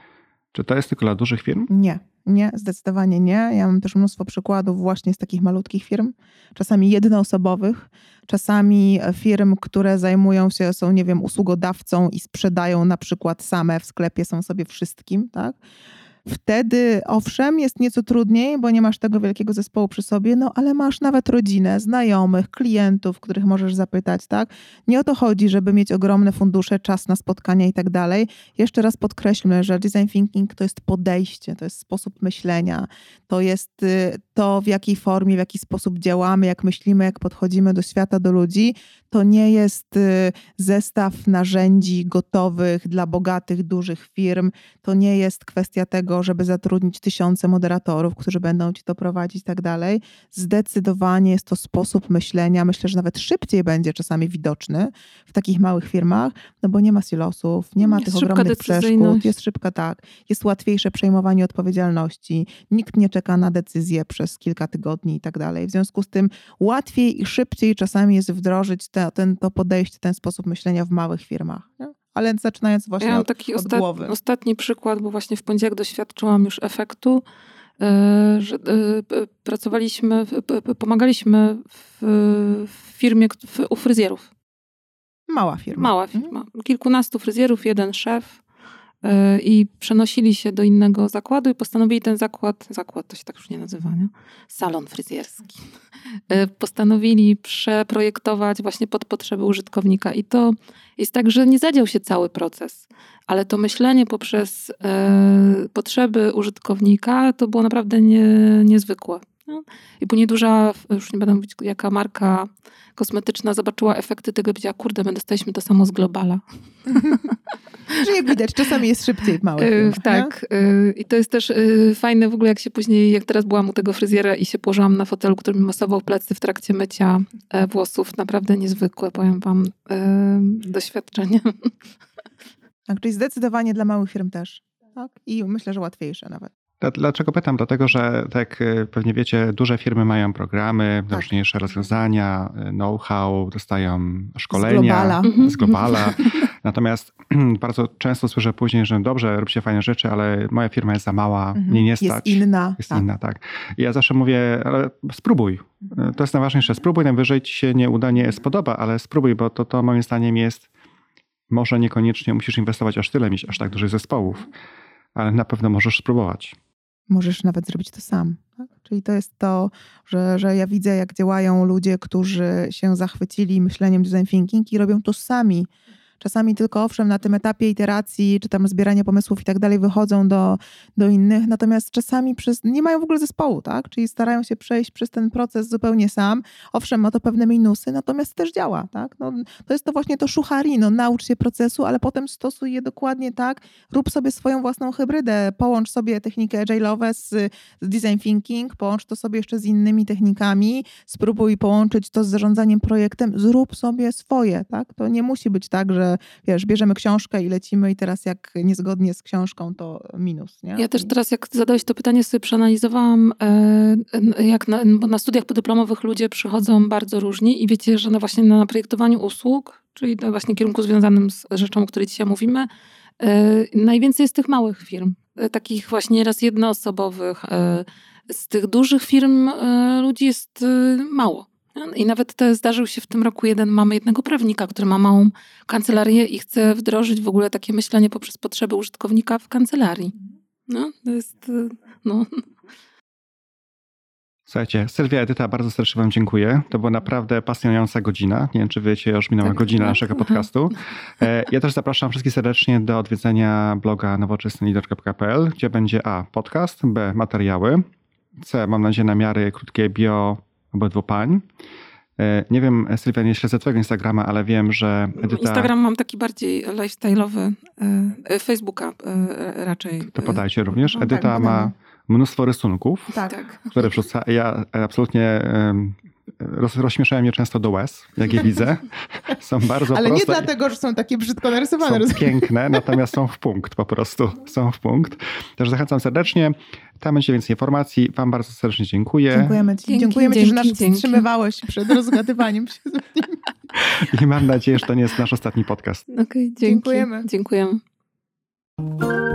A: Czy to jest tylko dla dużych firm?
B: Nie, nie, zdecydowanie nie. Ja mam też mnóstwo przykładów właśnie z takich malutkich firm, czasami jednoosobowych, czasami firm, które zajmują się, są, nie wiem, usługodawcą i sprzedają na przykład same w sklepie, są sobie wszystkim, tak? Wtedy, owszem, jest nieco trudniej, bo nie masz tego wielkiego zespołu przy sobie, no ale masz nawet rodzinę, znajomych, klientów, których możesz zapytać, tak? Nie o to chodzi, żeby mieć ogromne fundusze, czas na spotkania i tak dalej. Jeszcze raz podkreślmy, że design thinking to jest podejście, to jest sposób myślenia, to jest y, to, w jakiej formie, w jaki sposób działamy, jak myślimy, jak podchodzimy do świata, do ludzi. To nie jest y, zestaw narzędzi gotowych dla bogatych, dużych firm. To nie jest kwestia tego, żeby zatrudnić tysiące moderatorów, którzy będą ci to prowadzić i tak dalej. Zdecydowanie jest to sposób myślenia. Myślę, że nawet szybciej będzie czasami widoczny w takich małych firmach, no bo nie ma silosów, nie ma jest tych ogromnych przeszkód, jest szybka, tak. Jest łatwiejsze przejmowanie odpowiedzialności. Nikt nie czeka na decyzję przez kilka tygodni i tak dalej. W związku z tym łatwiej i szybciej czasami jest wdrożyć te, ten, to podejście, ten sposób myślenia w małych firmach. Nie? Ale zaczynając właśnie ja od, taki od ostat, głowy.
C: Ostatni przykład, bo właśnie w poniedziałek doświadczyłam już efektu, e, że e, pracowaliśmy, pomagaliśmy w firmie u fryzjerów.
B: Mała firma.
C: Mała mhm. firma. Kilkunastu fryzjerów, jeden szef. E, i przenosili się do innego zakładu i postanowili ten zakład, zakład to się tak już nie nazywa, nie? salon fryzjerski, e, postanowili przeprojektować właśnie pod potrzeby użytkownika i to jest tak, że nie zadział się cały proces, ale to myślenie poprzez e, potrzeby użytkownika to było naprawdę nie, niezwykłe. No. I później duża, już nie będę mówić jaka marka kosmetyczna zobaczyła efekty tego i powiedziała, kurde, my dostaliśmy to samo z Globala.
B: Że jak widać, czasami jest szybciej w małych
C: yy, Tak. Yy, I to jest też yy, fajne w ogóle, jak się później, jak teraz byłam u tego fryzjera i się położyłam na fotelu, który mi masował plecy w trakcie mycia e, włosów. Naprawdę niezwykłe, powiem wam, e, doświadczenie.
B: Tak, czyli zdecydowanie dla małych firm też. Tak? I myślę, że łatwiejsze nawet.
A: Dlaczego pytam? Dlatego, że tak jak pewnie wiecie, duże firmy mają programy, tak. różniejsze rozwiązania, know-how, dostają szkolenia z globala. Z globala. Natomiast bardzo często słyszę później, że dobrze, róbcie fajne rzeczy, ale moja firma jest za mała, mhm. mnie nie stać.
B: Jest inna.
A: Jest tak. inna, tak. I ja zawsze mówię, ale spróbuj. To jest najważniejsze. Spróbuj, najwyżej ci się nie uda, nie spodoba, ale spróbuj, bo to, to moim zdaniem jest, może niekoniecznie musisz inwestować aż tyle, mieć aż tak dużych zespołów, ale na pewno możesz spróbować
B: możesz nawet zrobić to sam. Tak? Czyli to jest to, że, że ja widzę, jak działają ludzie, którzy się zachwycili myśleniem design thinking i robią to sami Czasami tylko owszem, na tym etapie iteracji, czy tam zbierania pomysłów i tak dalej, wychodzą do, do innych, natomiast czasami przez, nie mają w ogóle zespołu, tak? Czyli starają się przejść przez ten proces zupełnie sam. Owszem, ma to pewne minusy, natomiast też działa, tak? No, to jest to właśnie to szuchari, no, naucz się procesu, ale potem stosuj je dokładnie tak, rób sobie swoją własną hybrydę, połącz sobie technikę agile'owe z, z design thinking, połącz to sobie jeszcze z innymi technikami, spróbuj połączyć to z zarządzaniem projektem, zrób sobie swoje, tak? To nie musi być tak, że wiesz, bierzemy książkę i lecimy i teraz jak niezgodnie z książką, to minus. Nie?
C: Ja też teraz, jak zadałeś to pytanie, sobie przeanalizowałam, e, jak na, bo na studiach podyplomowych ludzie przychodzą bardzo różni i wiecie, że na właśnie na projektowaniu usług, czyli na właśnie kierunku związanym z rzeczą, o której dzisiaj mówimy, e, najwięcej jest tych małych firm, e, takich właśnie raz jednoosobowych. Z tych dużych firm ludzi jest mało. I nawet te, zdarzył się w tym roku jeden, mamy jednego prawnika, który ma małą kancelarię i chce wdrożyć w ogóle takie myślenie poprzez potrzeby użytkownika w kancelarii. No, to jest, no.
A: Słuchajcie, Sylwia, Edyta, bardzo serdecznie Wam dziękuję. To była naprawdę pasjonująca godzina. Nie wiem, czy wiecie, już minęła tak, godzina tak. naszego podcastu. E, ja też zapraszam wszystkich serdecznie do odwiedzenia bloga nowoczesnylider.pl, gdzie będzie A. podcast, B. materiały, C. Mam nadzieję namiary krótkie bio obydwu pań. E, nie wiem, Sylwia, nie śledzę twojego Instagrama, ale wiem, że Edyta...
C: Instagram mam taki bardziej lifestyle'owy, e, e, Facebooka raczej.
A: To podajcie również. No, Edyta tak, ma mnóstwo rysunków, tak. które wrzuca. Ja absolutnie roz, rozśmieszają mnie często do łez, jak je widzę. Są bardzo
B: Ale
A: proste.
B: nie dlatego, że są takie brzydko narysowane.
A: Są piękne, natomiast są w punkt po prostu. Są w punkt. Też zachęcam serdecznie. Tam będzie więcej informacji. Wam bardzo serdecznie dziękuję.
B: Dziękujemy Ci. Dzięki, Dziękujemy dzięki, Ci, że nas dzięki. wstrzymywałeś przed rozgadywaniem się z nim.
A: I mam nadzieję, że to nie jest nasz ostatni podcast.
C: Okej, okay, dziękujemy.
B: Dziękujemy.
C: Dziękujemy.